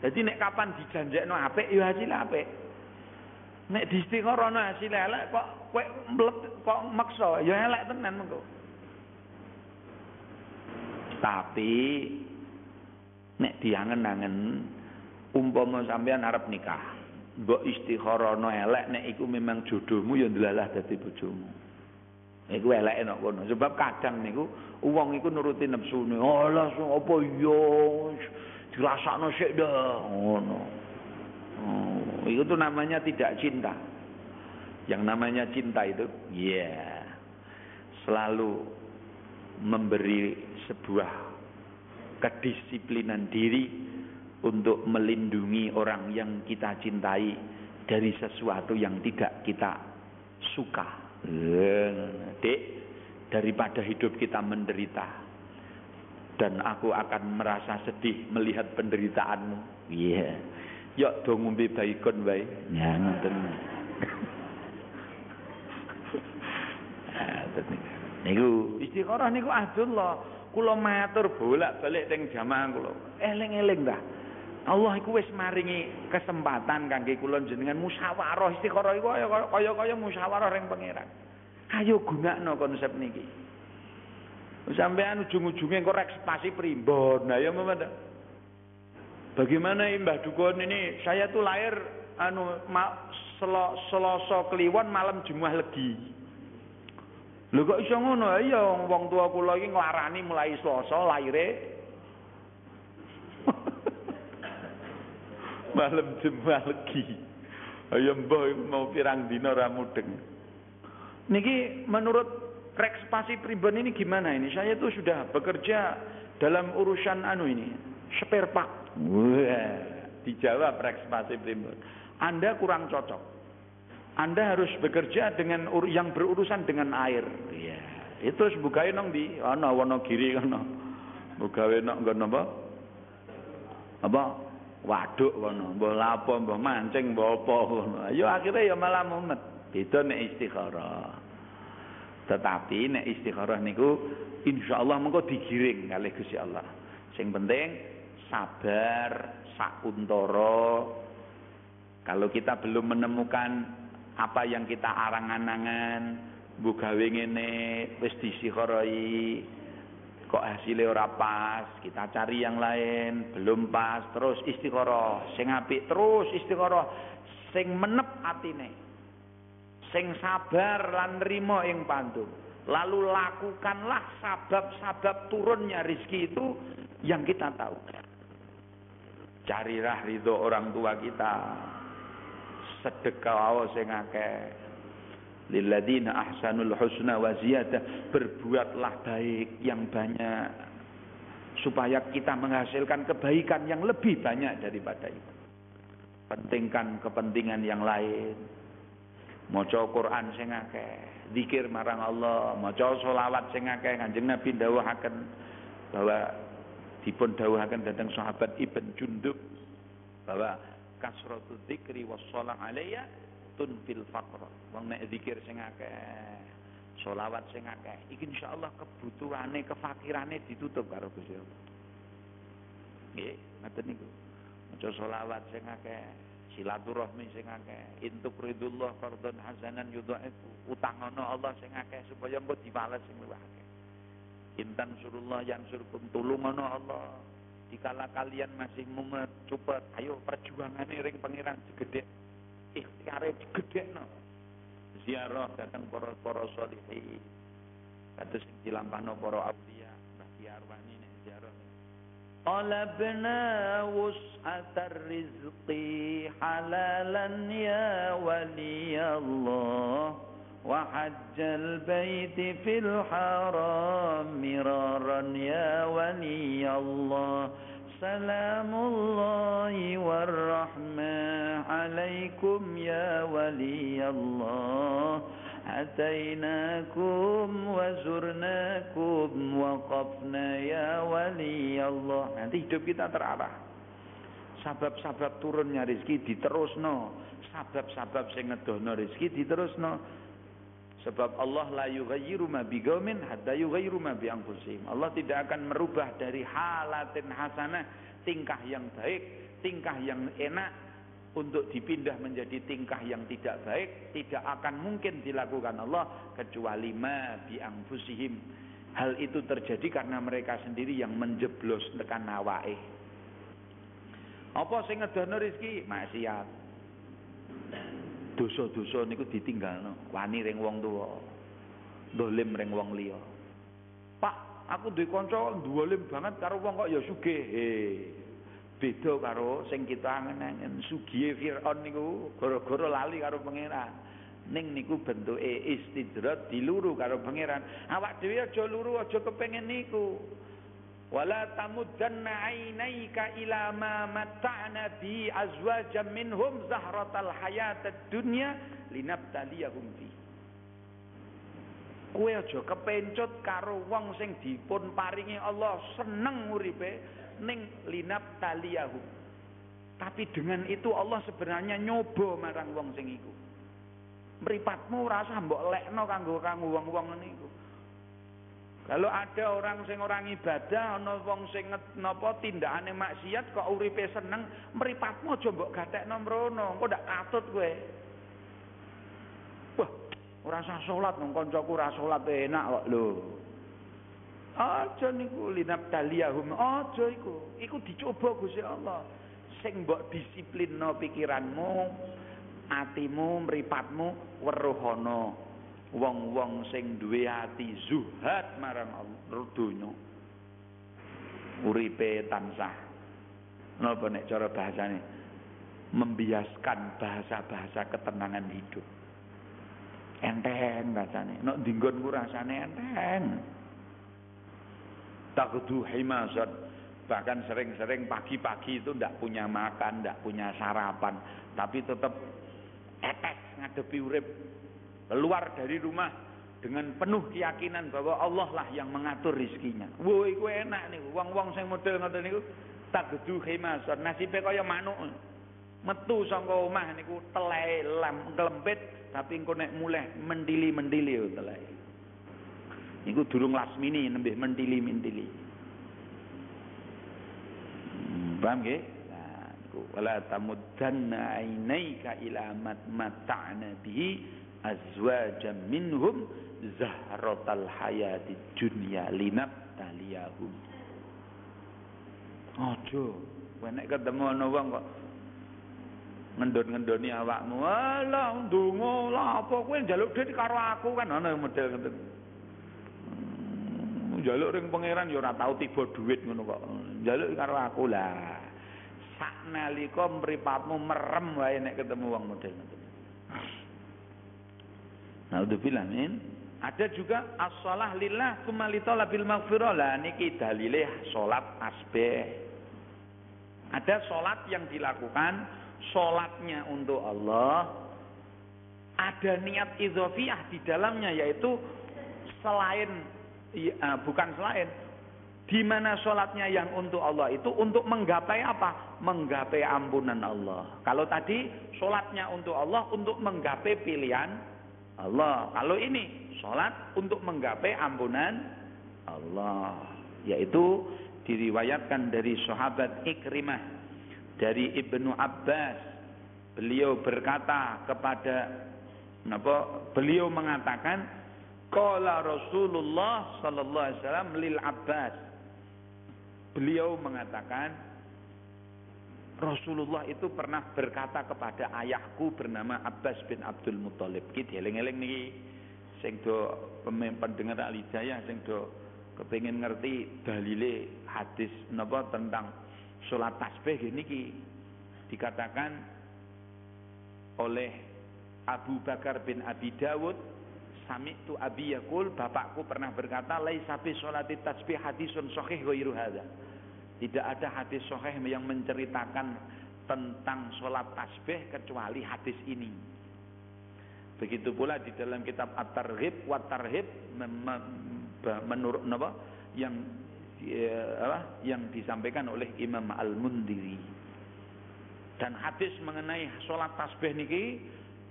Speaker 1: Jadi nek kapan dijanjekno apik ya hasil apik. Nek di istikharahno hasil elek kok kowe kok maksa ya elek tenan mengko. Tapi nek diangen-angen umpama sampean arep nikah, mbok istikharana elek nek iku memang jodohmu ya ndelalah dadi bojomu. Iku eleke nek kono. Sebab kadang niku wong iku nuruti nepsune. Alah apa iya dirasakno sik dah ngono. Oh, itu namanya tidak cinta. Yang namanya cinta itu, ya yeah, selalu memberi sebuah kedisiplinan diri untuk melindungi orang yang kita cintai dari sesuatu yang tidak kita suka. Dek, daripada hidup kita menderita dan aku akan merasa sedih melihat penderitaanmu. Iya. Yeah. Yuk dong ngombe baikon wae. Ya ngoten. Niku istikharah niku ahdullah. Kula matur bolak-balik teng jamaah kula. Eling-eling dah. Allah iku wis maringi kesempatan kangge kula jenengan musyawarah istikharah iku kaya kaya musyawarah ring pangeran. Ayo gunakno konsep niki. Sampean ujung-ujungnya kok rekspasi primbon. Nah ya Muhammad. Bagaimana Mbah Dukun ini? Saya tuh lahir anu ma, selo, Selasa Kliwon malam Jumat Legi. Lho kok iso ngono? Iya wong tua kula iki nglarani mulai Selasa laire malam Jumat legi. Ayo mbah mau pirang dina ra mudeng. Niki menurut Rex Pasi Pribon ini gimana ini? Saya tuh sudah bekerja dalam urusan anu ini, spare part. Wah, dijawab Rex Pasi Pribon. Anda kurang cocok. Anda harus bekerja dengan yang berurusan dengan air. Iya. Itu bukain nong di ana Wonogiri kono. Bukawe nong nggon apa? Apa? Waduk kono, mbah lapo, mbah mancing, mbah apa kono. Ya akhirnya ya malah mumet. Itu nek istikharah. Tetapi nek istikharah niku insyaallah mengko digiring kalih Gusti Allah. Sing penting sabar, sakuntara. Kalau kita belum menemukan apa yang kita arang-anangan buka ngene wis disikharai kok hasilnya ora pas kita cari yang lain belum pas terus istikharah sing apik terus istikharah sing menep atine sing sabar lan nrimo ing pandu lalu lakukanlah sabab-sabab turunnya rizki itu yang kita tahu carilah ridho orang tua kita sedekah sing akeh Lilladina ahsanul husna wa ziyadah. Berbuatlah baik yang banyak. Supaya kita menghasilkan kebaikan yang lebih banyak daripada itu. Pentingkan kepentingan yang lain. Maca Quran sing akeh, zikir marang Allah, maca selawat sing akeh. Kanjeng Nabi dawuhaken bahwa dipun dawuhaken dhateng sahabat Ibn Jundub bahwa kasratu dzikri was shalah alayya tunfil faqr. Wong nek zikir sing akeh, selawat sing akeh, iki insyaallah kebutuhane, kefakirane ditutup karo Gusti Allah. Nggih, ngoten niku. Maca selawat sing akeh, silaturahmi sing akeh, intuk ridullah fardhon hasanan yudhaifu. Utang ana Allah sing akeh supaya engko dibales sing luwih akeh. Intan surullah yang surkum tulung ana Allah. Dikala kalian masih mumet, cepet, ayo perjuangane ring pangeran segede ikhtiare digedhekno. Ziarah datang para para sholihin. Kados dilampahno para auliya, Mbah nek ziarah. طلبنا وسعة الرزق حلالا يا ولي الله وحج البيت في الحرام مرارا يا ولي الله. سلام الله والرحمة عليكم يا ولي الله. أتيناكم وزرناكم وقفنا ya wali Allah nanti hidup kita terarah sabab-sabab turunnya rezeki diterusno sabab-sabab sing ngedohno rezeki diterusno sebab Allah la yughayyiru ma biqaumin hatta yughayyiru ma bi anfusihim. Allah tidak akan merubah dari halatin hasanah tingkah yang baik, tingkah yang enak untuk dipindah menjadi tingkah yang tidak baik tidak akan mungkin dilakukan Allah kecuali ma bi. Hal itu terjadi karena mereka sendiri yang menjeblos tekan awake. Apa sing ngedono rezeki? Maksiat dosa-dosa niku ditinggalno wani ring wong tuwa dolim ring wong liya Pak aku duwe kanca dolim banget karo wong kok ya sugih beda karo sing kita angen-angen. Sugihe Firaun niku gara-gara lali karo pangeran. Ning niku bentuke istidrat diluru karo pangeran. Awak dhewe aja luru aja kepengin niku. Wala tamuddanna ainaika ila ma mata'na bi azwajan minhum zahratal hayatad dunya linabtaliyahum fi. Kowe aja kepencut karo wong sing dipun paringi Allah seneng uripe ning linabtaliyahum tapi dengan itu Allah sebenarnya nyoba marang wong sing iku rasa mbok lekno kanggo kanggo wong-wong niku Kalau ada orang sing orang ibadah ana wong sing napa tindakane maksiat kok uripe seneng, mripatmu aja mbok gatekno mrono, engko ndak katut kowe. Wah, ora usah salat nang kancaku ora salat enak kok lho. Aja niku linap taliyahum, aja iku. Iku dicoba Gusti Allah. Sing mbok disiplinno pikiranmu, atimu, mripatmu weruh wong-wong sing duwe ati zuhad marang donya. Uripe tansah. Napa nek cara bahasane? Membiaskan bahasa-bahasa ketenangan hidup. Enteng rasane. Nek dinggonku rasane enteng takdu himasat bahkan sering-sering pagi-pagi itu ndak punya makan ndak punya sarapan tapi tetap etes ngadepi urip keluar dari rumah dengan penuh keyakinan bahwa Allah lah yang mengatur rizkinya. Wah, iku enak nih. Wong-wong sing model ngoten niku tagdu khimasan. Nasibe kaya manuk. Metu saka omah niku telai lam klempit tapi engko nek mulai mendili-mendili telai. Niku durung lasmini nembe mendili-mendili. Hmm, paham nggih? Nah, niku wala tamuddanna ainaika ila mata'na bihi azwajan minhum zahratal hayati dunya linab taliyahum aja kowe nek ketemu ana wong kok ngendon-ngendoni awakmu alah ndonga lah apa kowe njaluk duit karo aku kan ana model ngoten njaluk ring pangeran ya ora tau tiba duit ngono kok njaluk karo aku lah saknalika mripatmu merem wae nek ketemu wong model ngoten Naudzubillah min. Ada juga as-shalah lillah tsumma li talabil maghfirah. Lah niki dalile salat asbih. Ada salat yang dilakukan salatnya untuk Allah. Ada niat idzofiyah di dalamnya yaitu selain ya, bukan selain di mana sholatnya yang untuk Allah itu untuk menggapai apa? Menggapai ampunan Allah. Kalau tadi sholatnya untuk Allah untuk menggapai pilihan Allah. Kalau ini sholat untuk menggapai ampunan Allah. Yaitu diriwayatkan dari sahabat Ikrimah dari Ibnu Abbas. Beliau berkata kepada? Beliau mengatakan Qala Rasulullah sallallahu alaihi wasallam lil Abbas Beliau mengatakan Rasulullah itu pernah berkata kepada ayahku bernama Abbas bin Abdul Muthalib. Ki eling-eling niki sing do pendengar alijaya sing do kepengin ngerti dalile hadis napa tentang salat tasbih niki dikatakan oleh Abu Bakar bin Abi Dawud Sami tu Abi Yakul, bapakku pernah berkata, laisa fi sholati tasbih hadisun sahih ghairu hadza. Tidak ada hadis sahih yang menceritakan tentang sholat tasbih kecuali hadis ini. Begitu pula di dalam kitab At-Targhib wa Tarhib menurut apa yang ya, apa yang disampaikan oleh Imam Al-Mundiri. Dan hadis mengenai sholat tasbih niki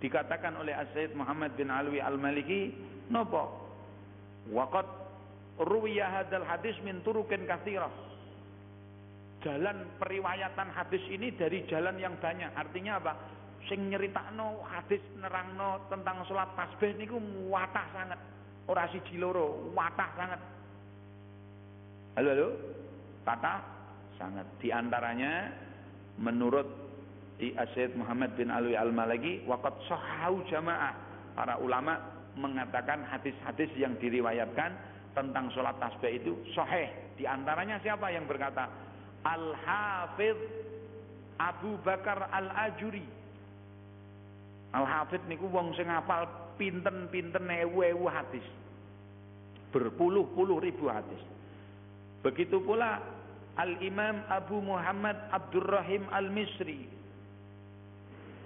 Speaker 1: dikatakan oleh As-Sayyid Muhammad bin Alwi Al-Maliki nopo? Waqad ruwiya hadzal hadis min turukin jalan periwayatan hadis ini dari jalan yang banyak. Artinya apa? Sing nyeritakno hadis nerangno tentang salat tasbih niku watah sangat. Ora siji loro watah sangat. Halo halo? Kata sangat. Di antaranya menurut di Asyid Muhammad bin Alwi Al-Malaki waqad sahau jamaah. Para ulama mengatakan hadis-hadis yang diriwayatkan tentang sholat tasbih itu sahih. Di antaranya siapa yang berkata Al-Hafidh Abu Bakar Al-Ajuri. Al-Hafidh niku wong sing hafal pinten-pinten ewu-ewu hadis. Berpuluh-puluh ribu hadis. Begitu pula Al-Imam Abu Muhammad Abdurrahim Al-Misri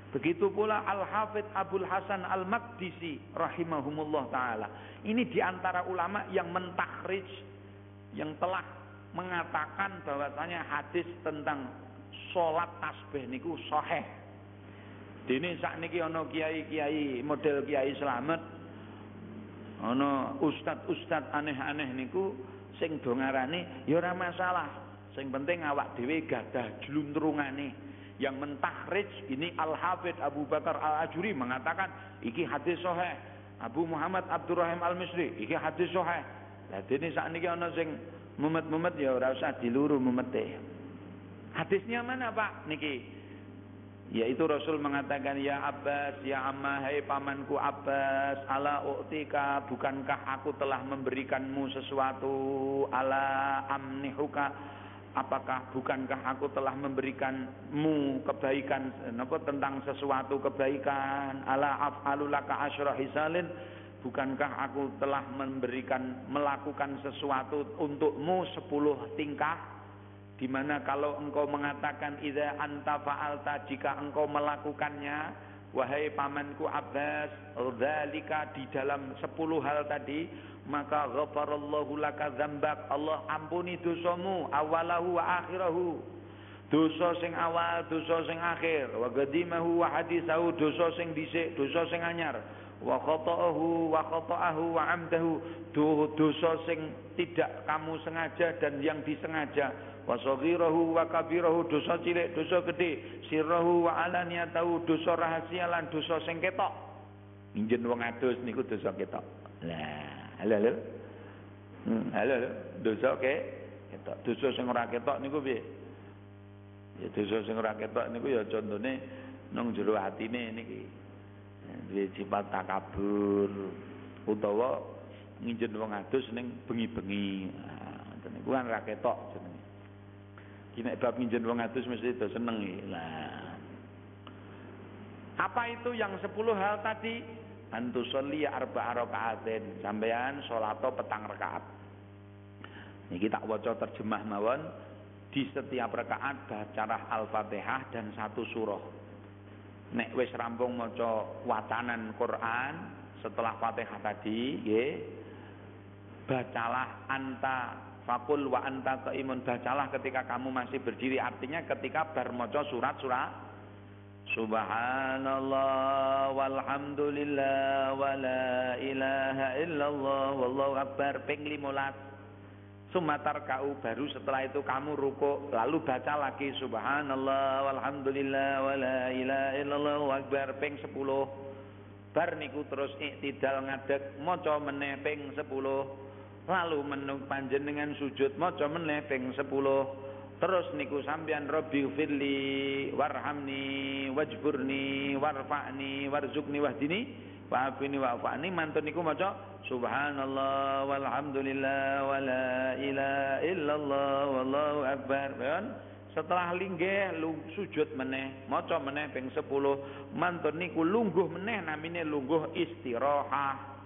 Speaker 1: Begitu pula Al-Hafidh Abdul Hasan Al-Maqdisi rahimahumullah taala. Ini di antara ulama yang mentakhrij yang telah mengatakan bahwasanya hadis tentang sholat tasbih niku sahih. Dene sakniki ana kiai-kiai model kiai selamat ana ustad-ustad aneh-aneh niku sing do ngarani ya masalah. Sing penting awak dhewe gadah jluntrungane yang mentahriz ini Al-Hafidh Abu Bakar Al-Ajuri mengatakan iki hadis sahih. Abu Muhammad Abdurrahim Al-Misri iki hadis sahih. Lah dene sakniki ana sing mumet-mumet ya ora usah diluru mumete. Hadisnya mana Pak niki? Yaitu Rasul mengatakan ya Abbas ya Amma hai pamanku Abbas ala uktika bukankah aku telah memberikanmu sesuatu ala amnihuka apakah bukankah aku telah memberikanmu kebaikan apa tentang sesuatu kebaikan? Ala af'alulaka asyra hisalin. Bukankah aku telah memberikan melakukan sesuatu untukmu sepuluh tingkah? Di mana kalau engkau mengatakan idza anta fa'alta jika engkau melakukannya wahai pamanku Abbas dzalika di dalam sepuluh hal tadi maka ghafarallahu laka dzambak. Allah ampuni dosamu awalahu wa akhirahu. Dosa sing awal dosa sing akhir. Wa qadimahu wa hadisahu dosa sing dhisik dosa sing anyar. Wa khata'ahu wa khata'ahu wa amdahu. Dosa sing tidak kamu sengaja dan yang disengaja wa saghirahu wa kabirahu dosa cilik dosa gede sirrahu wa alaniyatahu dosa rahasia lan dosa sing ketok injen wong adus niku dosa ketok lah Halo halo. Hmm, halo halo. Dosa ke ketok. Dosa sing ora ketok niku piye? Ya dosa sing ora ketok niku ya contone nang jero atine niki. Duwe sifat takabur utawa nginjen wong adus ning bengi-bengi. Nah, niku kan ora ketok jenenge. Ki nek bab nginjen wong adus mesti do seneng Lah. Apa itu yang 10 hal tadi? antusolli arba rakaatin sampean salat petang rakaat. Niki tak waca terjemah mawon. Di setiap rakaat bacalah Al-Fatihah dan satu surah. Nek wis rampung maca watanan Quran setelah Fatihah tadi nggih bacalah anta Fakul wa anta qaimun. Bacalah ketika kamu masih berdiri. Artinya ketika bermoco surat-surat Subhanallah walhamdulillah wa la ilaha illallah wallahu akbar. Ping 15 Sumatar kau baru setelah itu kamu ruko lalu baca lagi. Subhanallah walhamdulillah wa la ilaha illallah akbar. Ping 10 bar niku terus iktidal ngadeg. Maca meneh ping 10 lalu menung panjenengan sujud maca meneh ping 10 terus niku sampean rabbi firli warhamni wajburni warfa'ni warzukni wahdini wa'afini wa'afani. Mantun niku maca subhanallah walhamdulillah wala ilaha illallah wallahu akbar. Kan setelah linggih sujud meneh maca meneh ping 10 mantun niku lungguh meneh namine lungguh istirahah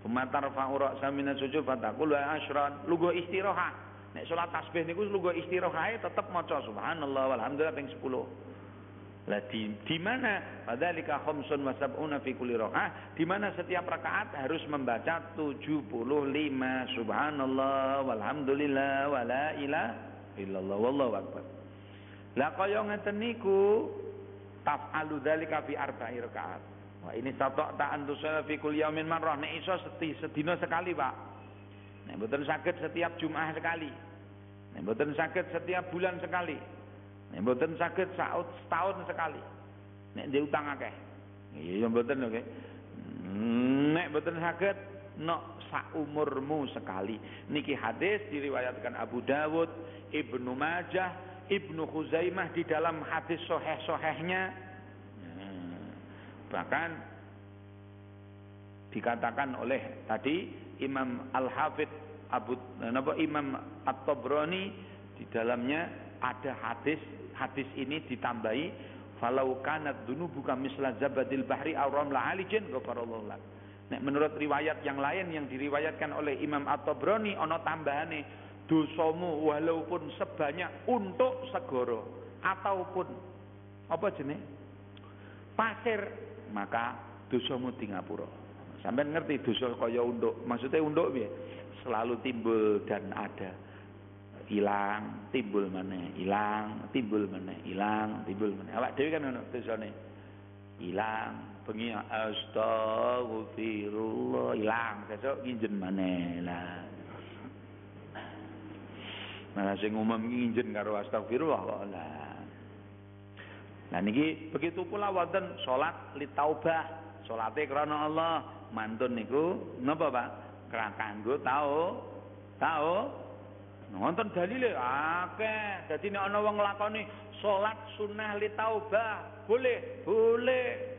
Speaker 1: Pematar fa'ura samina sujud fatakul wa asyran. Lugo istirahat. Nek salat tasbih niku lugo istirahat tetep maca subhanallah walhamdulillah ping 10. Lah di di mana fadzalika khamsun wa sab'una fi kulli di mana setiap rakaat harus membaca 75 subhanallah walhamdulillah wala ilaha illallah wallahu akbar. Lah kaya ngeten niku taf'alu dzalika fi arba'i rakaat. Wah ini tatok tak antusala fi kul yaumin marrah. Nek iso seti sedina sekali, Pak. Nek mboten saged setiap Jumat sekali. Nek mboten saged setiap bulan sekali. Nek mboten saged saut setahun sekali. Nek ndek utang akeh. Iya mboten oke. Nek mboten saged nok sak umurmu sekali. Niki hadis diriwayatkan Abu Dawud, Ibnu Majah, Ibnu Khuzaimah di dalam hadis soheh-sohehnya Bahkan dikatakan oleh tadi Imam Al-Hafidh Abu napa Imam At-Tabrani di dalamnya ada hadis hadis ini ditambahi falau kanat dunubuka misla zabadil bahri aw ramla alijin ghafarallahu lak. Nek menurut riwayat yang lain yang diriwayatkan oleh Imam At-Tabrani ana tambahane dosamu walaupun sebanyak untuk segoro ataupun apa jenis pasir maka dosamu di ngapura. Ngerti dosa kaya unduk. Maksudnya unduk piye? Selalu timbul dan ada. Hilang, timbul mana? Hilang, timbul mana? Hilang, timbul mana? Awak kan ngono dosane. Hilang, bengi astagfirullah, hilang. Sesuk nginjen maneh lah. Malah sing umum nginjen karo astagfirullah kok lah. Nah niki begitu pula wonten salat li taubah, salate krana Allah. Mantun niku napa Pak? Kanggo tau tau nonton dalile akeh. Dadi nek ana wong nglakoni salat sunah li taubah, boleh, boleh.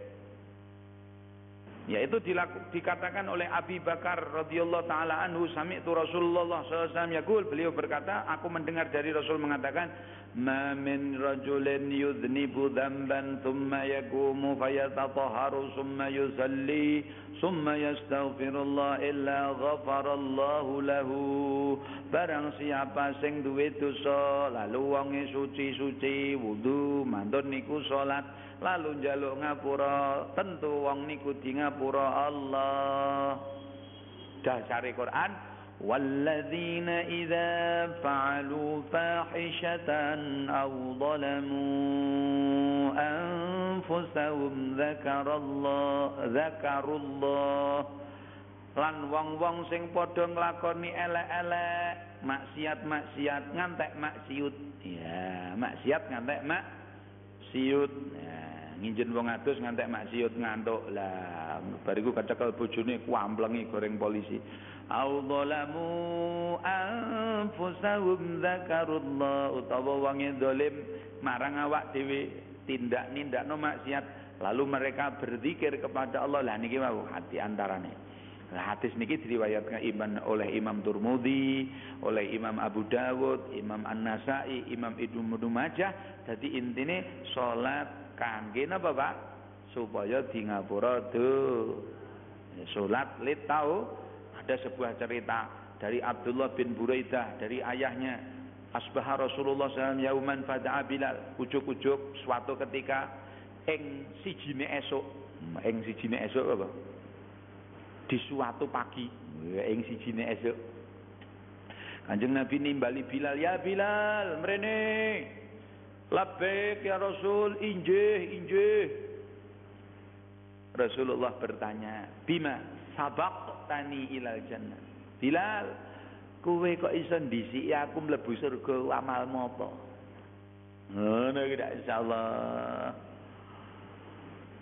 Speaker 1: Yaitu dikatakan oleh Abi Bakar radhiyallahu taala anhu sami'tu Rasulullah wasallam yaqul. Beliau berkata aku mendengar dari Rasul mengatakan ma min rajulin yudhnibu dhanban thumma yaqumu fayatatahharu thumma yusalli thumma yastaghfirullah illa ghafarallahu lahu barang siapa sing duwe dosa lalu wonge suci-suci wudu mantun niku salat lalu njaluk ngapura tentu wong niku di ngapura Allah dasare Quran والذين إذا فعلوا فاحشة أو ظلموا أنفسهم ذكر الله ذكروا الله lan wong-wong sing padha nglakoni elek-elek maksiat-maksiat ngantek maksiut ya maksiat ngantek maksiut ya nginjen wong adus ngantek maksiat ngantuk. Lah bariku kecekel bojone kuamplengi goreng polisi. Au dzalamu anfusahum zakarullah utawa wonge dolim marang awak dhewe tindak nindakno maksiat lalu mereka berzikir kepada Allah. Lah niki mau hati antarane. Nah, hadis niki diriwayatkan Imam oleh Imam Turmudi, oleh Imam Abu Dawud, Imam An-Nasai, Imam Ibnu Majah. Jadi intine salat kangge napa Pak? Supaya di ngapura Salat lid tahu. Ada sebuah cerita dari Abdullah bin Buraidah dari ayahnya. Asbah Rasulullah SAW yauman fada'a Bilal. Ujuk-ujuk suatu ketika ing sijine esok ing sijine esok apa? Di suatu pagi. Ing sijine esok Kanjeng Nabi nimbali Bilal ya Bilal mrene labbaik ya Rasul injih injih Rasulullah bertanya bima sabak tani ilal jannah Bilal Kowe kok iso ndisiki aku mlebu surga amalmu apa? Ngono iki insyaallah.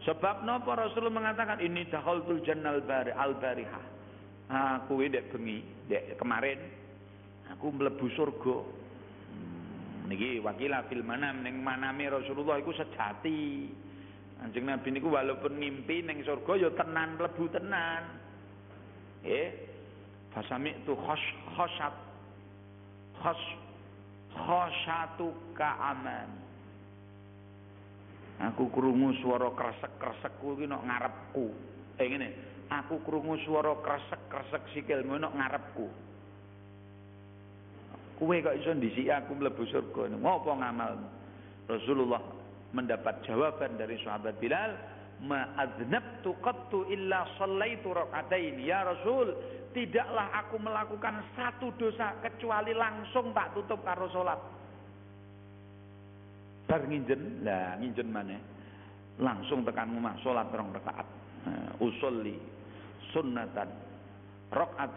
Speaker 1: Sebab napa Rasul mengatakan ini dakhaltul jannal bari al bariha. Aku ndek bengi, ndek kemarin aku mlebu surga. Niki wakila fil manam ning maname Rasulullah iku sejati. Anjing Nabi niku walaupun ngimpi ning surga ya tenan mlebu tenan. Nggih. Fasami itu khos khosat khos khosatu aman. Aku krungu swara kresek-kresek kuwi nok ngarepku. Eh ngene, aku krungu swara kresek-kresek sikilmu nok ngarepku. Kowe kok iso ndisiki aku mlebu surga. Ngopo ngamalmu? Rasulullah mendapat jawaban dari sahabat Bilal, "Ma adnabtu qattu illa sallaitu rakaatain." Ya Rasul, tidaklah aku melakukan satu dosa kecuali langsung tak tutup karo salat. Bar nginjen, lah nginjen mana? Langsung tekan rumah salat rong rakaat. Nah, usolli sunnatan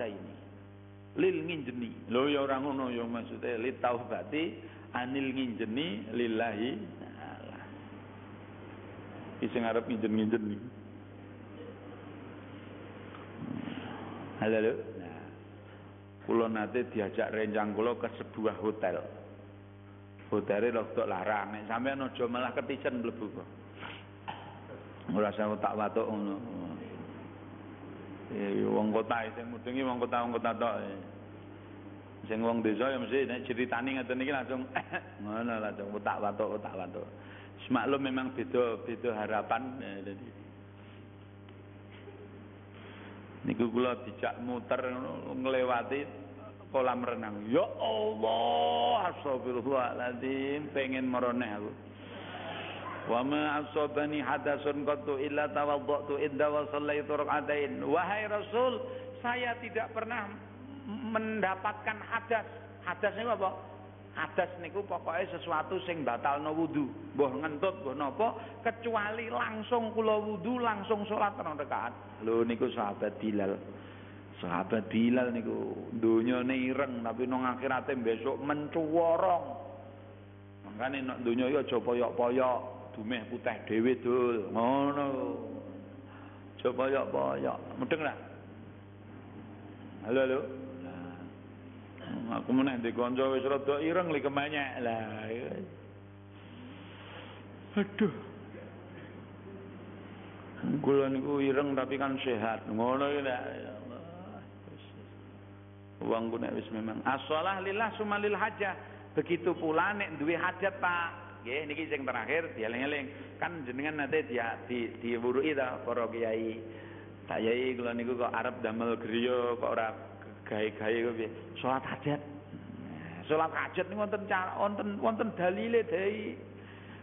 Speaker 1: ini lil nginjeni. Lho ya ora ngono ya maksude li taubati anil nginjeni lillahi ta'ala. Iki sing arep nginjen-nginjen nih. Halo, halo. Nah, kula nate diajak rencang kula ke sebuah hotel. Hotele rada larang, nek sampean aja malah ketisen mlebu kok. Ora usah tak watuk ngono. Eh wong kota sing mudengi wong kota wong kota tok. Sing wong desa ya mesti nek critani ngoten iki langsung ngono langsung tak watuk tak watuk. Semaklum memang beda beda harapan ya, jadi niku kula dijak muter nglewati kolam renang ya Allah astagfirullahaladzim pengen meroneh aku wa ma asabani hadasun qattu illa tawaddatu idda wa sallaitu rak'atain wahai rasul saya tidak pernah mendapatkan hadas hadas ini apa Hadas niku pokoknya sesuatu sing batalno wudu, mbah ngentut mbah napa kecuali langsung kula wudu langsung salat rong rakaat. Lho niku sahabat Bilal. Sahabat Bilal niku donyane ireng tapi nang akhirate besok mencuworong. Mangkane nek donya ya aja poyok-poyok, dumeh putih dhewe dul. Ngono. Aja poyok-poyok. Mudeng lah. Halo halo. Aku meneh di kanca wis rada ireng li kebanyak lah. Aduh. Kula niku ireng tapi kan sehat. Ngono ya Allah. Wong ku nek wis memang as-shalah lillah sumalil hajah. Begitu pula nek duwe hajat Pak. Nggih niki sing terakhir dieling-eling. Kan jenengan nate di diwuruki ta para kiai. Tak yai kula niku kok arep damel griya kok ora gawe-gawe kok piye? Salat hajat. Salat hajat niku wonten cara wonten wonten dalile dai.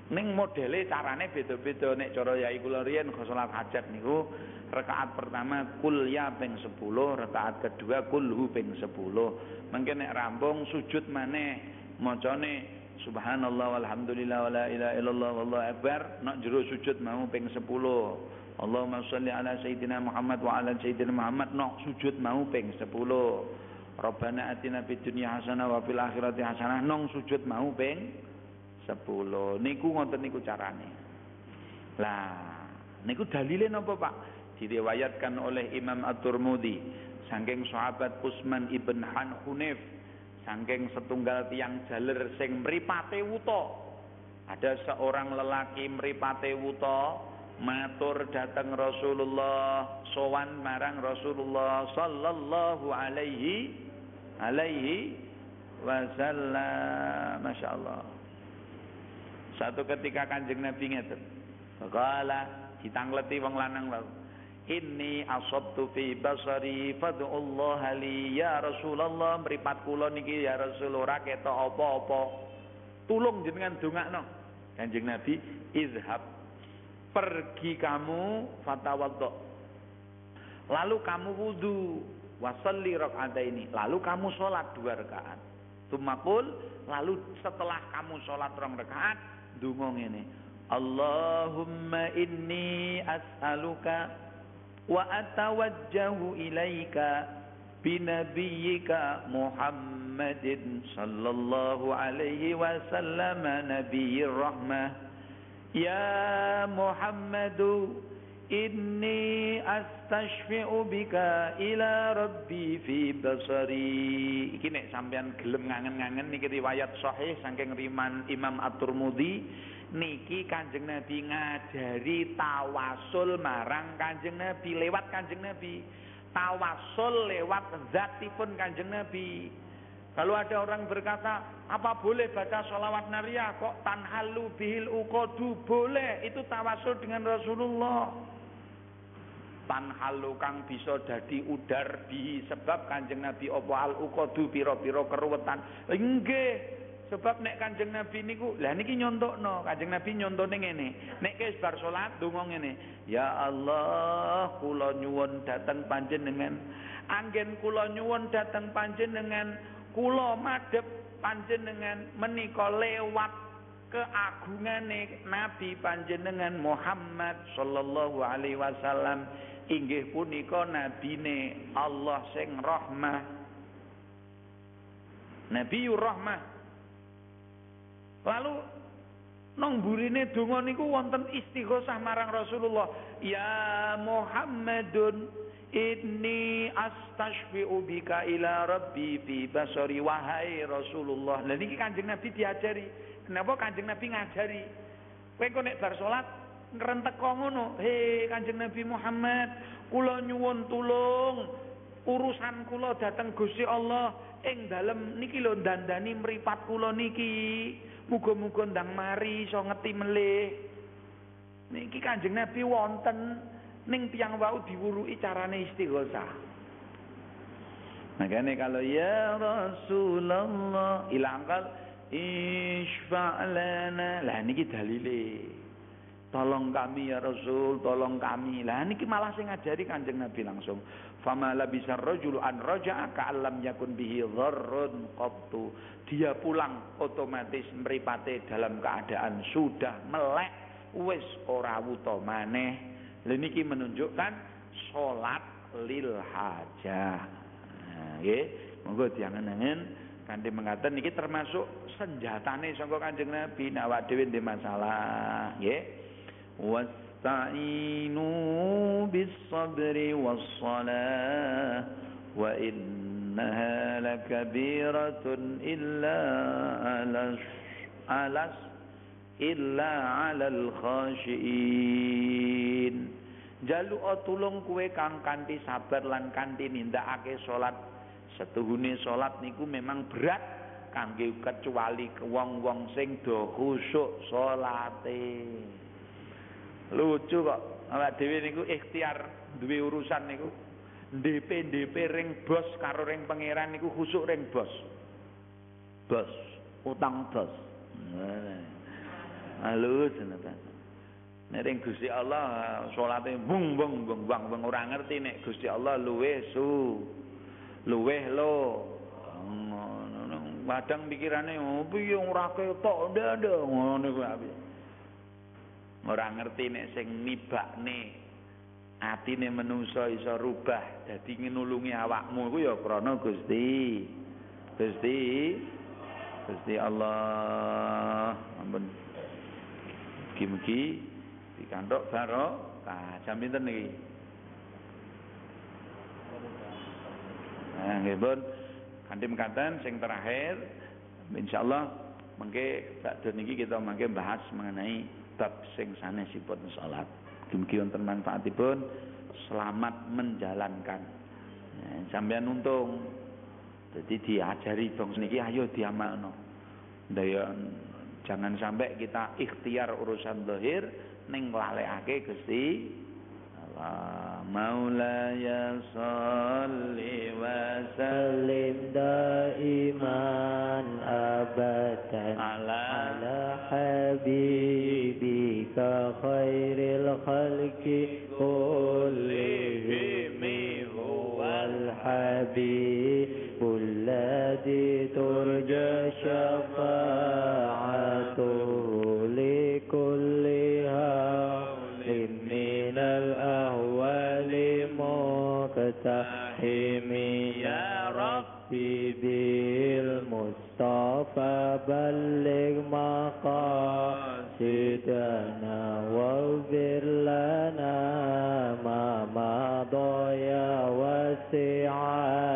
Speaker 1: Ning modele carane beda-beda nek cara yai kula riyen salat hajat niku rakaat pertama kul ya ping 10, rakaat kedua kulhu ping 10. Mungkin nek rampung sujud maneh macane subhanallah walhamdulillah wala ilaha illallah wallahu akbar nek jero sujud mau ping 10. Allahumma sholli ala sayyidina Muhammad wa ala sayyidina Muhammad nok sujud mau ping 10. Rabbana atina fid dunya hasanah wa fil akhirati hasanah nong sujud mau ping 10. Niku ngoten niku carane. Lah, niku dalile napa Pak? Diriwayatkan oleh Imam At-Tirmidzi saking sahabat Utsman ibn Han saking setunggal tiang jaler sing mripate wuta. Ada seorang lelaki mripate wuta matur datang Rasulullah sowan marang Rasulullah sallallahu alaihi alaihi wasallam. Masyaallah. Satu ketika kanjeng Nabi ngeten Kala ditangleti wong lanang wae Inni asabtu fi basari fad'ullah li ya Rasulullah mripat kula niki ya Rasul ora ketok apa-apa. Tulung jenengan dongakno. Kanjeng Nabi, izhab. Pergi kamu fatawaddo. Lalu kamu wudu, wasalli ini. Lalu kamu sholat dua rakaat. Tumakul, lalu setelah kamu sholat rong rakaat, dungong ini. Allahumma inni as'aluka wa atawajjahu ilaika binabiyyika Muhammadin sallallahu alaihi wasallam nabiyir rahmah. Ya Muhammadu inni astashfi'u bika ila rabbi fi basari. Iki nek sampean gelem ngangen-ngangen niki riwayat sahih saking riman Imam At-Tirmidzi niki Kanjeng Nabi ngajari tawasul marang Kanjeng Nabi lewat Kanjeng Nabi. Tawasul lewat zatipun Kanjeng Nabi. Kalau ada orang berkata, apa boleh baca sholawat nariyah kok tanhalu bihil ukodu boleh itu tawasul dengan Rasulullah. Tanhalu kang bisa dadi udar di sebab kanjeng Nabi opo al ukodu piro piro keruwetan. Enggak Sebab nek Kanjeng Nabi niku, lah niki nyontokno, Kanjeng Nabi nyontone ngene. Nek wis bar salat donga ngene, ya Allah, kula nyuwun dhateng panjenengan. Anggen kula nyuwun dhateng panjenengan, kula madhep panjenengan menika lewat keagungane Nabi panjenengan Muhammad sallallahu alaihi wasallam. Inggih punika nabine Allah sing rahmah. Nabiur rahmah Lalu nong burine donga niku wonten istighosah marang Rasulullah. Ya Muhammadun inni astashfi'u bika ila rabbi fi basari wahai Rasulullah. Lah niki Kanjeng Nabi diajari. Kenapa Kanjeng Nabi ngajari? Kowe kok nek bar salat ngrentek ngono, "He Kanjeng Nabi Muhammad, kula nyuwun tulung urusan kula dateng Gusti Allah ing dalem niki lho dandani mripat kula niki." Muga-muga ndang mari iso ngeti melih. Niki Kanjeng Nabi wonten ning tiyang wau diwuruki carane istighosah. Makanya kalau ya Rasulullah ilangkal isfa' lana. Lah niki dalile. Tolong kami ya Rasul, tolong kami. Lah niki malah sing ngajari Kanjeng Nabi langsung. Fama labisa rajulu an raja'a ka'allam yakun bihi dharrun qattu. Dia pulang otomatis meripate dalam keadaan sudah melek wis ora wuta maneh. Lha niki menunjukkan salat lil hajah. Nah, nggih, monggo diangen-angen kanthi mengatakan niki termasuk senjatane sangka Kanjeng Nabi nek awak dhewe masalah, nggih. Was واستعينوا بالصبر والصلاة وإنها لكبيرة إلا على على إلا على الخاشئين Jalu tulung kue kang kanthi sabar lan kanthi nindakake salat. Setuhune salat niku memang berat kangge kecuali wong-wong sing do khusuk salate. Lucu kok. Awak dhewe niku ikhtiar duwe urusan niku. DP DP ring bos karo ring pangeran niku khusuk ring bos. Bos, utang bos. Halus napa. Nek ring Gusti Allah salate bung bung bung bang bung ora ngerti nek Gusti Allah luweh su. Luweh lo. Kadang pikirane oh piye ora ketok ndak ngono kuwi. Ora ngerti nek sing nibakne atine menungso iso rubah dadi nulungi awakmu iku ya krana Gusti. Gusti Gusti Allah. Ampun. Mugi-mugi dikanthok baro ka jam pinten niki? Nah, nggih pun kanthi mekaten sing terakhir insyaallah mengke bakda niki kita mangke bahas mengenai bab sing sanesipun salat. Dumugi wonten manfaatipun selamat menjalankan. Ya, nah, sampean untung. Jadi diajari bangsa niki ayo diamalno. Daya jangan sampai kita ikhtiar urusan dohir ning lalekake Gusti Allah Maulaya sholli wa sallim
Speaker 2: daiman abadan
Speaker 1: ala,
Speaker 2: ala habib حبيبك خير الخلق كلهم هو الحبيب الذي ترجى شفاعته لكل هول من الأهوال مقتحم. يا ربي بالمصطفى بلغ مقاصدنا واغفر لنا ما مضى يا واسع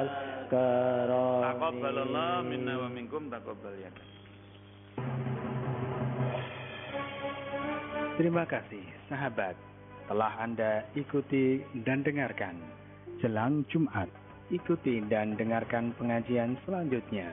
Speaker 2: الكرم
Speaker 1: Taqabbalallah minna wa minkum taqabbal ya
Speaker 3: Terima kasih sahabat telah Anda ikuti dan dengarkan. Jelang Jumat, ikuti dan dengarkan pengajian selanjutnya